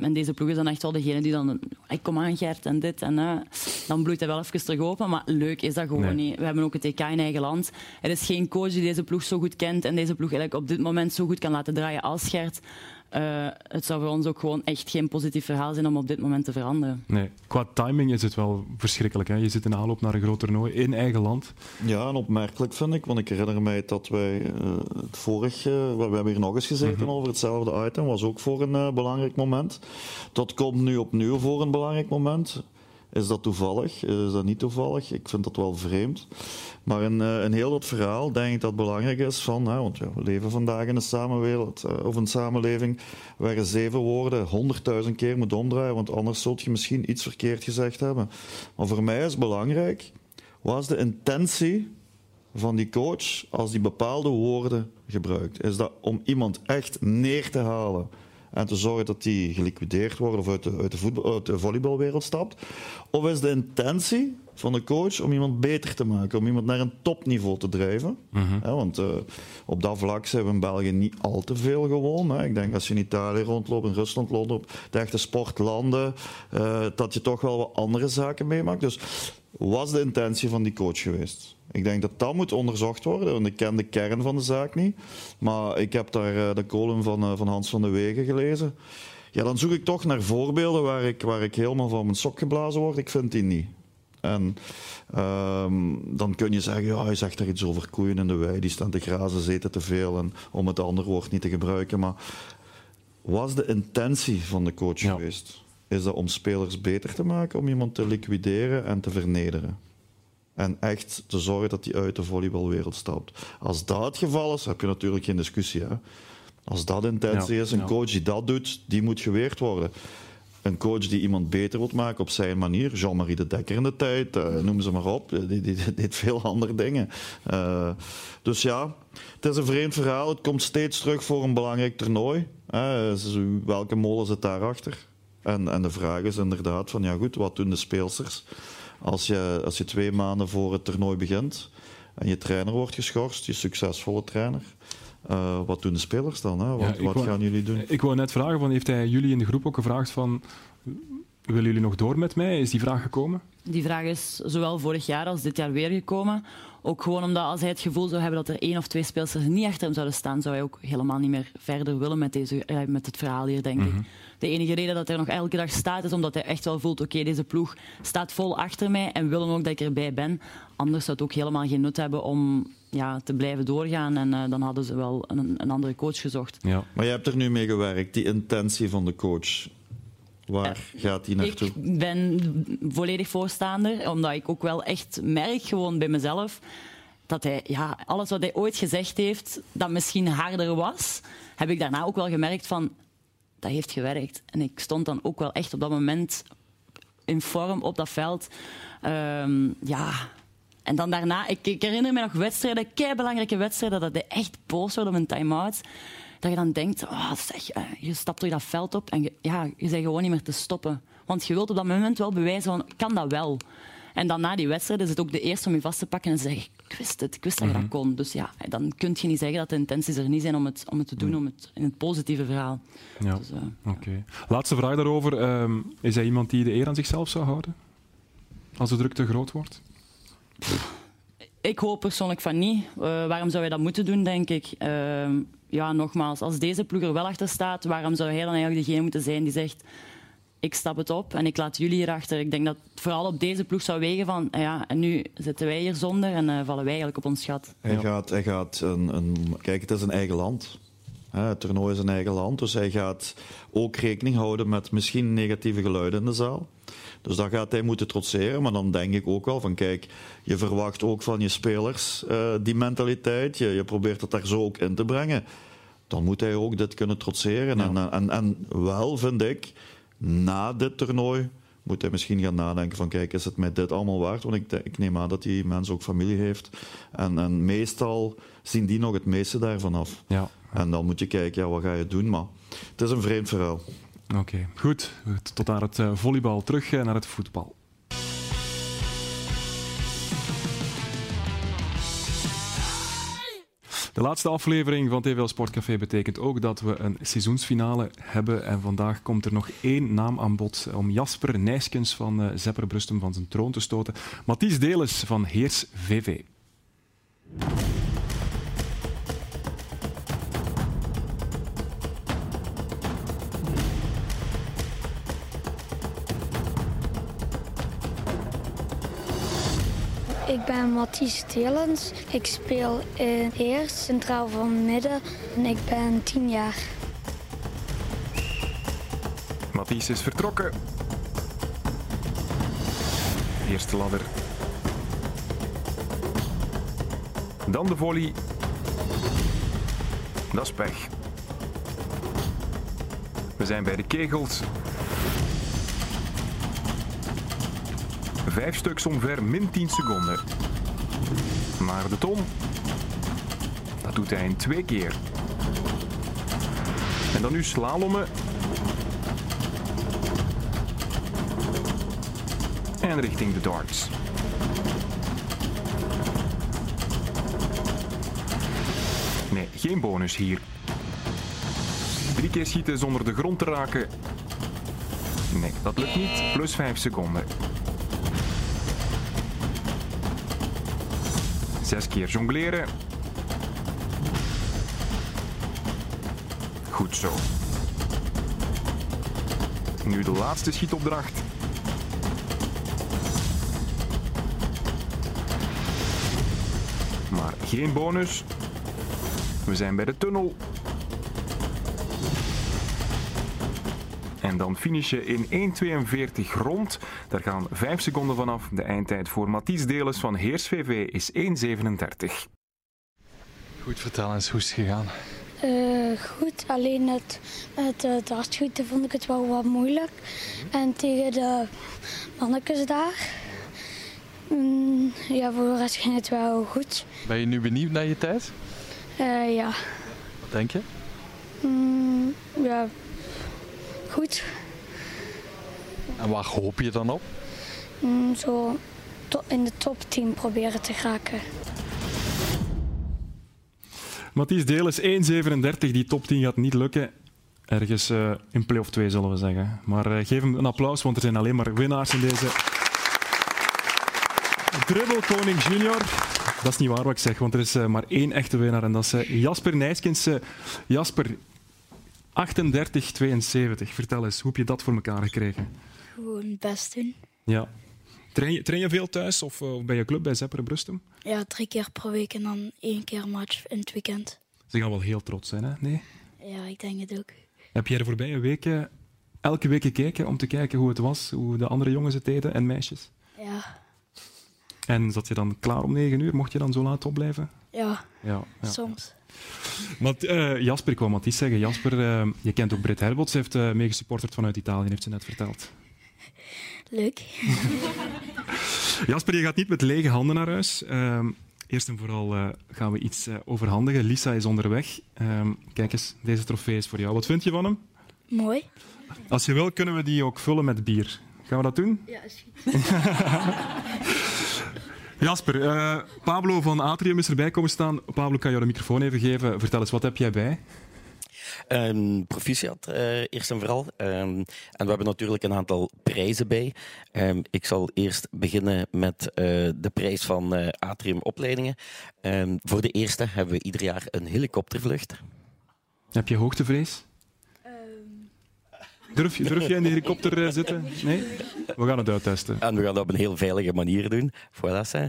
En deze ploeg is dan echt wel degene die dan... Ik kom aan, Gert, en dit en uh, Dan bloeit hij wel even terug open, maar leuk is dat gewoon nee. niet. We hebben ook het EK in eigen land. Er is geen coach die deze ploeg zo goed kent en deze ploeg eigenlijk op dit moment zo goed kan laten draaien als Gert. Uh, het zou voor ons ook gewoon echt geen positief verhaal zijn om op dit moment te veranderen. Nee, qua timing is het wel verschrikkelijk. Hè? Je zit in aanloop naar een groot toernooi in eigen land. Ja, en opmerkelijk vind ik, want ik herinner mij dat wij uh, het vorig, uh, we hebben hier nog eens gezeten mm -hmm. over hetzelfde item, was ook voor een belangrijk moment. Dat komt nu opnieuw voor een belangrijk moment. Is dat toevallig? Is dat niet toevallig? Ik vind dat wel vreemd. Maar uh, in heel dat verhaal denk ik dat belangrijk is van, hè, want we leven vandaag in een samenwereld uh, of een samenleving waar zeven woorden honderdduizend keer moet omdraaien, want anders zult je misschien iets verkeerd gezegd hebben. Maar voor mij is belangrijk, wat is de intentie van die coach als die bepaalde woorden gebruikt? Is dat om iemand echt neer te halen? En te zorgen dat die geliquideerd worden of uit de, uit de, voetbal, uit de volleybalwereld stapt? Of is de intentie van de coach om iemand beter te maken, om iemand naar een topniveau te drijven? Ja, want uh, op dat vlak zijn we in België niet al te veel gewoon. Hè. Ik denk als je in Italië rondloopt, in Rusland rondloopt, de echte sportlanden, uh, dat je toch wel wat andere zaken meemaakt. Dus was de intentie van die coach geweest? Ik denk dat dat moet onderzocht worden, want ik ken de kern van de zaak niet. Maar ik heb daar uh, de column van, van Hans van de Wegen gelezen. Ja, dan zoek ik toch naar voorbeelden waar ik, waar ik helemaal van mijn sok geblazen word. Ik vind die niet. En um, dan kun je zeggen, ja, hij zegt er iets over koeien in de wei, die staan te grazen, zitten te veel, en om het andere woord niet te gebruiken. Maar was de intentie van de coach ja. geweest? Is dat om spelers beter te maken, om iemand te liquideren en te vernederen? En echt te zorgen dat hij uit de volleybalwereld stapt. Als dat het geval is, heb je natuurlijk geen discussie. Hè? Als dat intentie ja, is, een ja. coach die dat doet, die moet geweerd worden. Een coach die iemand beter wil maken op zijn manier, Jean-Marie de Dekker in de tijd, uh, noem ze maar op, die, die, deed veel andere dingen. Uh, dus ja, het is een vreemd verhaal. Het komt steeds terug voor een belangrijk toernooi. Uh, welke molen zit daarachter? En, en de vraag is inderdaad van, ja goed, wat doen de speelsters? Als je, als je twee maanden voor het toernooi begint en je trainer wordt geschorst, je succesvolle trainer, uh, wat doen de spelers dan? Hè? Wat, ja, wat wou, gaan jullie doen? Ik wou net vragen, van, heeft hij jullie in de groep ook gevraagd van... Willen jullie nog door met mij? Is die vraag gekomen? Die vraag is zowel vorig jaar als dit jaar weer gekomen. Ook gewoon omdat als hij het gevoel zou hebben dat er één of twee speelsters niet achter hem zouden staan, zou hij ook helemaal niet meer verder willen met, deze, met het verhaal hier, denk mm -hmm. ik. De enige reden dat hij nog elke dag staat, is omdat hij echt wel voelt, oké, okay, deze ploeg staat vol achter mij en willen ook dat ik erbij ben. Anders zou het ook helemaal geen nut hebben om ja, te blijven doorgaan. En uh, dan hadden ze wel een, een andere coach gezocht. Ja. Maar je hebt er nu mee gewerkt, die intentie van de coach. Waar gaat die naartoe? Ik ben volledig voorstander, omdat ik ook wel echt merk gewoon bij mezelf dat hij, ja, alles wat hij ooit gezegd heeft, dat misschien harder was, heb ik daarna ook wel gemerkt van, dat heeft gewerkt. En ik stond dan ook wel echt op dat moment in vorm op dat veld. Um, ja, en dan daarna, ik, ik, herinner me nog wedstrijden, kei belangrijke wedstrijden, dat hij echt boos wordt op een time-out. Dat je dan denkt, oh, zeg, je stapt toch dat veld op en je, ja, je bent gewoon niet meer te stoppen. Want je wilt op dat moment wel bewijzen van, kan dat wel. En dan na die wedstrijd is het ook de eerste om je vast te pakken en te zeggen, ik wist het, ik wist dat je dat Mhm. kon. Dus ja, dan kun je niet zeggen dat de intenties er niet zijn om het, om het te doen, om het, in het positieve verhaal. Ja, Dus, eh, oké. Laatste vraag daarover. Ehm, is hij iemand die de eer aan zichzelf zou houden? Als de druk te groot wordt? Ik hoop persoonlijk van niet. Eh, waarom zou je dat moeten doen, denk ik? Ehm, ja, nogmaals, als deze ploeg er wel achter staat, waarom zou hij dan eigenlijk degene moeten zijn die zegt ik stap het op en ik laat jullie hierachter. Ik denk dat het vooral op deze ploeg zou wegen van ja, en nu zitten wij hier zonder en eh, vallen wij eigenlijk op ons gat. Hij gaat, hij gaat een, een, kijk, het is een eigen land. Het toernooi is een eigen land, dus hij gaat ook rekening houden met misschien negatieve geluiden in de zaal. Dus dat gaat hij moeten trotseren. Maar dan denk ik ook wel van, kijk, je verwacht ook van je spelers eh, die mentaliteit. Je, je probeert het daar zo ook in te brengen. Dan moet hij ook dit kunnen trotseren. En, en, en wel, vind ik, na dit toernooi moet hij misschien gaan nadenken van, kijk, is het mij dit allemaal waard? Want ik, ik neem aan dat die mens ook familie heeft. En, en meestal zien die nog het meeste daarvan af. Ja. En dan moet je kijken, ja, wat ga je doen? Maar het is een vreemd verhaal. Oké, goed. Tot naar het eh, volleybal. Terug eh, naar het voetbal. De laatste aflevering van TVL Sportcafé betekent ook dat we een seizoensfinale hebben. En vandaag komt er nog één naam aan bod om Jasper Nijskens van uh, van zijn troon te stoten. Mathies Deles van Heers VV. Ben Mathies Telens. Ik speel in Heers, centraal van midden. En ik ben 10 jaar. Mathies is vertrokken. Eerste ladder. Dan de volley. Dat is pech. We zijn bij de kegels. Vijf stuks omver, min 10 seconden. Maar de ton, dat doet hij in twee keer. En dan nu slalommen. En richting de darts. Nee, geen bonus hier. Drie keer schieten zonder de grond te raken. Nee, dat lukt niet. Plus 5 seconden. Zes keer jongleren. Goed zo. Nu de laatste schietopdracht. Maar geen bonus. We zijn bij de tunnel. En dan finish je in 1.42 rond. Daar gaan 5 seconden vanaf. De eindtijd voor Mathies Deles van Heers VV is 1.37. Goed, vertel eens, hoe is het gegaan? Uh, goed, alleen het, met het dartschieten vond ik het wel wat moeilijk. En tegen de mannetjes daar, mm, ja, voor de rest ging het wel goed. Ben je nu benieuwd naar je tijd? Uh, ja. Wat denk je? Mm, ja, goed. En waar hoop je dan op? Mm, zo in de top 10 proberen te geraken. Mathies Deles 1,37. Die top 10 gaat niet lukken. Ergens uh, in play-off 2 zullen we zeggen. Maar uh, geef hem een applaus, want er zijn alleen maar winnaars in deze. Dribbelkoning Junior. Dat is niet waar wat ik zeg, want er is uh, maar één echte winnaar en dat is Jasper Nijskens. Jasper, 38-72. Vertel eens, hoe heb je dat voor elkaar gekregen? Gewoon best doen. Ja. Train je, train je veel thuis of uh, bij je club bij Zepperen Brustum? Ja, drie keer per week en dan één keer match in het weekend. Ze gaan wel heel trots zijn, hè? Nee? Ja, ik denk het ook. Heb jij de voorbije weken elke week gekeken om te kijken hoe het was, hoe de andere jongens het deden en meisjes? Ja. En zat je dan klaar om negen uur? Mocht je dan zo laat opblijven? Ja, ja, ja. soms. Maar, uh, Jasper, ik wou Mathies zeggen. Jasper, uh, je kent ook Britt Herbots, heeft uh, meegesupporterd vanuit Italië, heeft ze net verteld. Leuk. <laughs> Jasper, je gaat niet met lege handen naar huis. Uh, eerst en vooral gaan we iets overhandigen. Lisa is onderweg. Uh, kijk eens, deze trofee is voor jou. Wat vind je van hem? Mooi. Als je wil, kunnen we die ook vullen met bier. Gaan we dat doen? Ja, is goed. <laughs> Jasper, eh, Pablo van Atrium is erbij komen staan. Pablo, kan je de microfoon even geven? Vertel eens, wat heb jij bij? Um, proficiat, uh, eerst en vooral. Um, en we hebben natuurlijk een aantal prijzen bij. Um, ik zal eerst beginnen met uh, de prijs van uh, Atrium Opleidingen. voor de eerste hebben we ieder jaar een helikoptervlucht. Heb je hoogtevrees? Durf, durf je in de helikopter zitten? Nee? We gaan het uittesten. En we gaan dat op een heel veilige manier doen. Voilà, hè.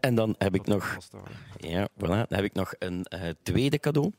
En dan heb ik nog, ja, voilà, dan heb ik nog een tweede cadeau.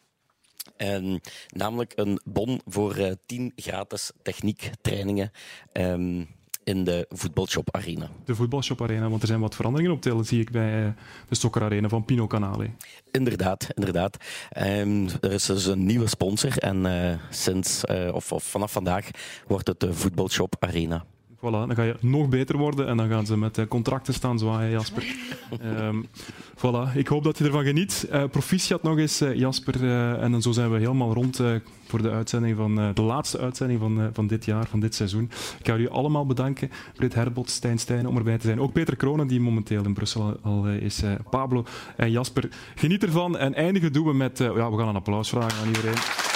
En namelijk een bon voor uh, 10 gratis techniektrainingen um, in de voetbalshop Arena. De voetbalshop Arena, want er zijn wat veranderingen op telen, zie ik bij uh, de Soccer Arena van Pino Canale. Inderdaad, inderdaad. Um, er is dus een nieuwe sponsor en uh, sinds, of, of, vanaf vandaag wordt het de voetbalshop Arena. Voilà, dan ga je nog beter worden en dan gaan ze met contracten staan zwaaien, Jasper. um, <laughs> voilà, ik hoop dat je ervan geniet. Uh, proficiat nog eens, uh, Jasper. Uh, en dan zo zijn we helemaal rond voor de uitzending van de laatste uitzending van, van dit jaar, van dit seizoen. Ik ga jullie allemaal bedanken. Britt Herbot, Stijn Stijn om erbij te zijn. Ook Peter Kronen, die momenteel in Brussel al is. Pablo en Jasper. Geniet ervan en eindigen doen we met... ja, we gaan een applaus vragen aan iedereen.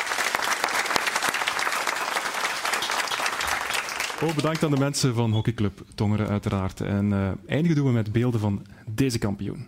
Oh, bedankt aan de mensen van Hockeyclub Tongeren, uiteraard. En uh, eindigen doen we met beelden van deze kampioen.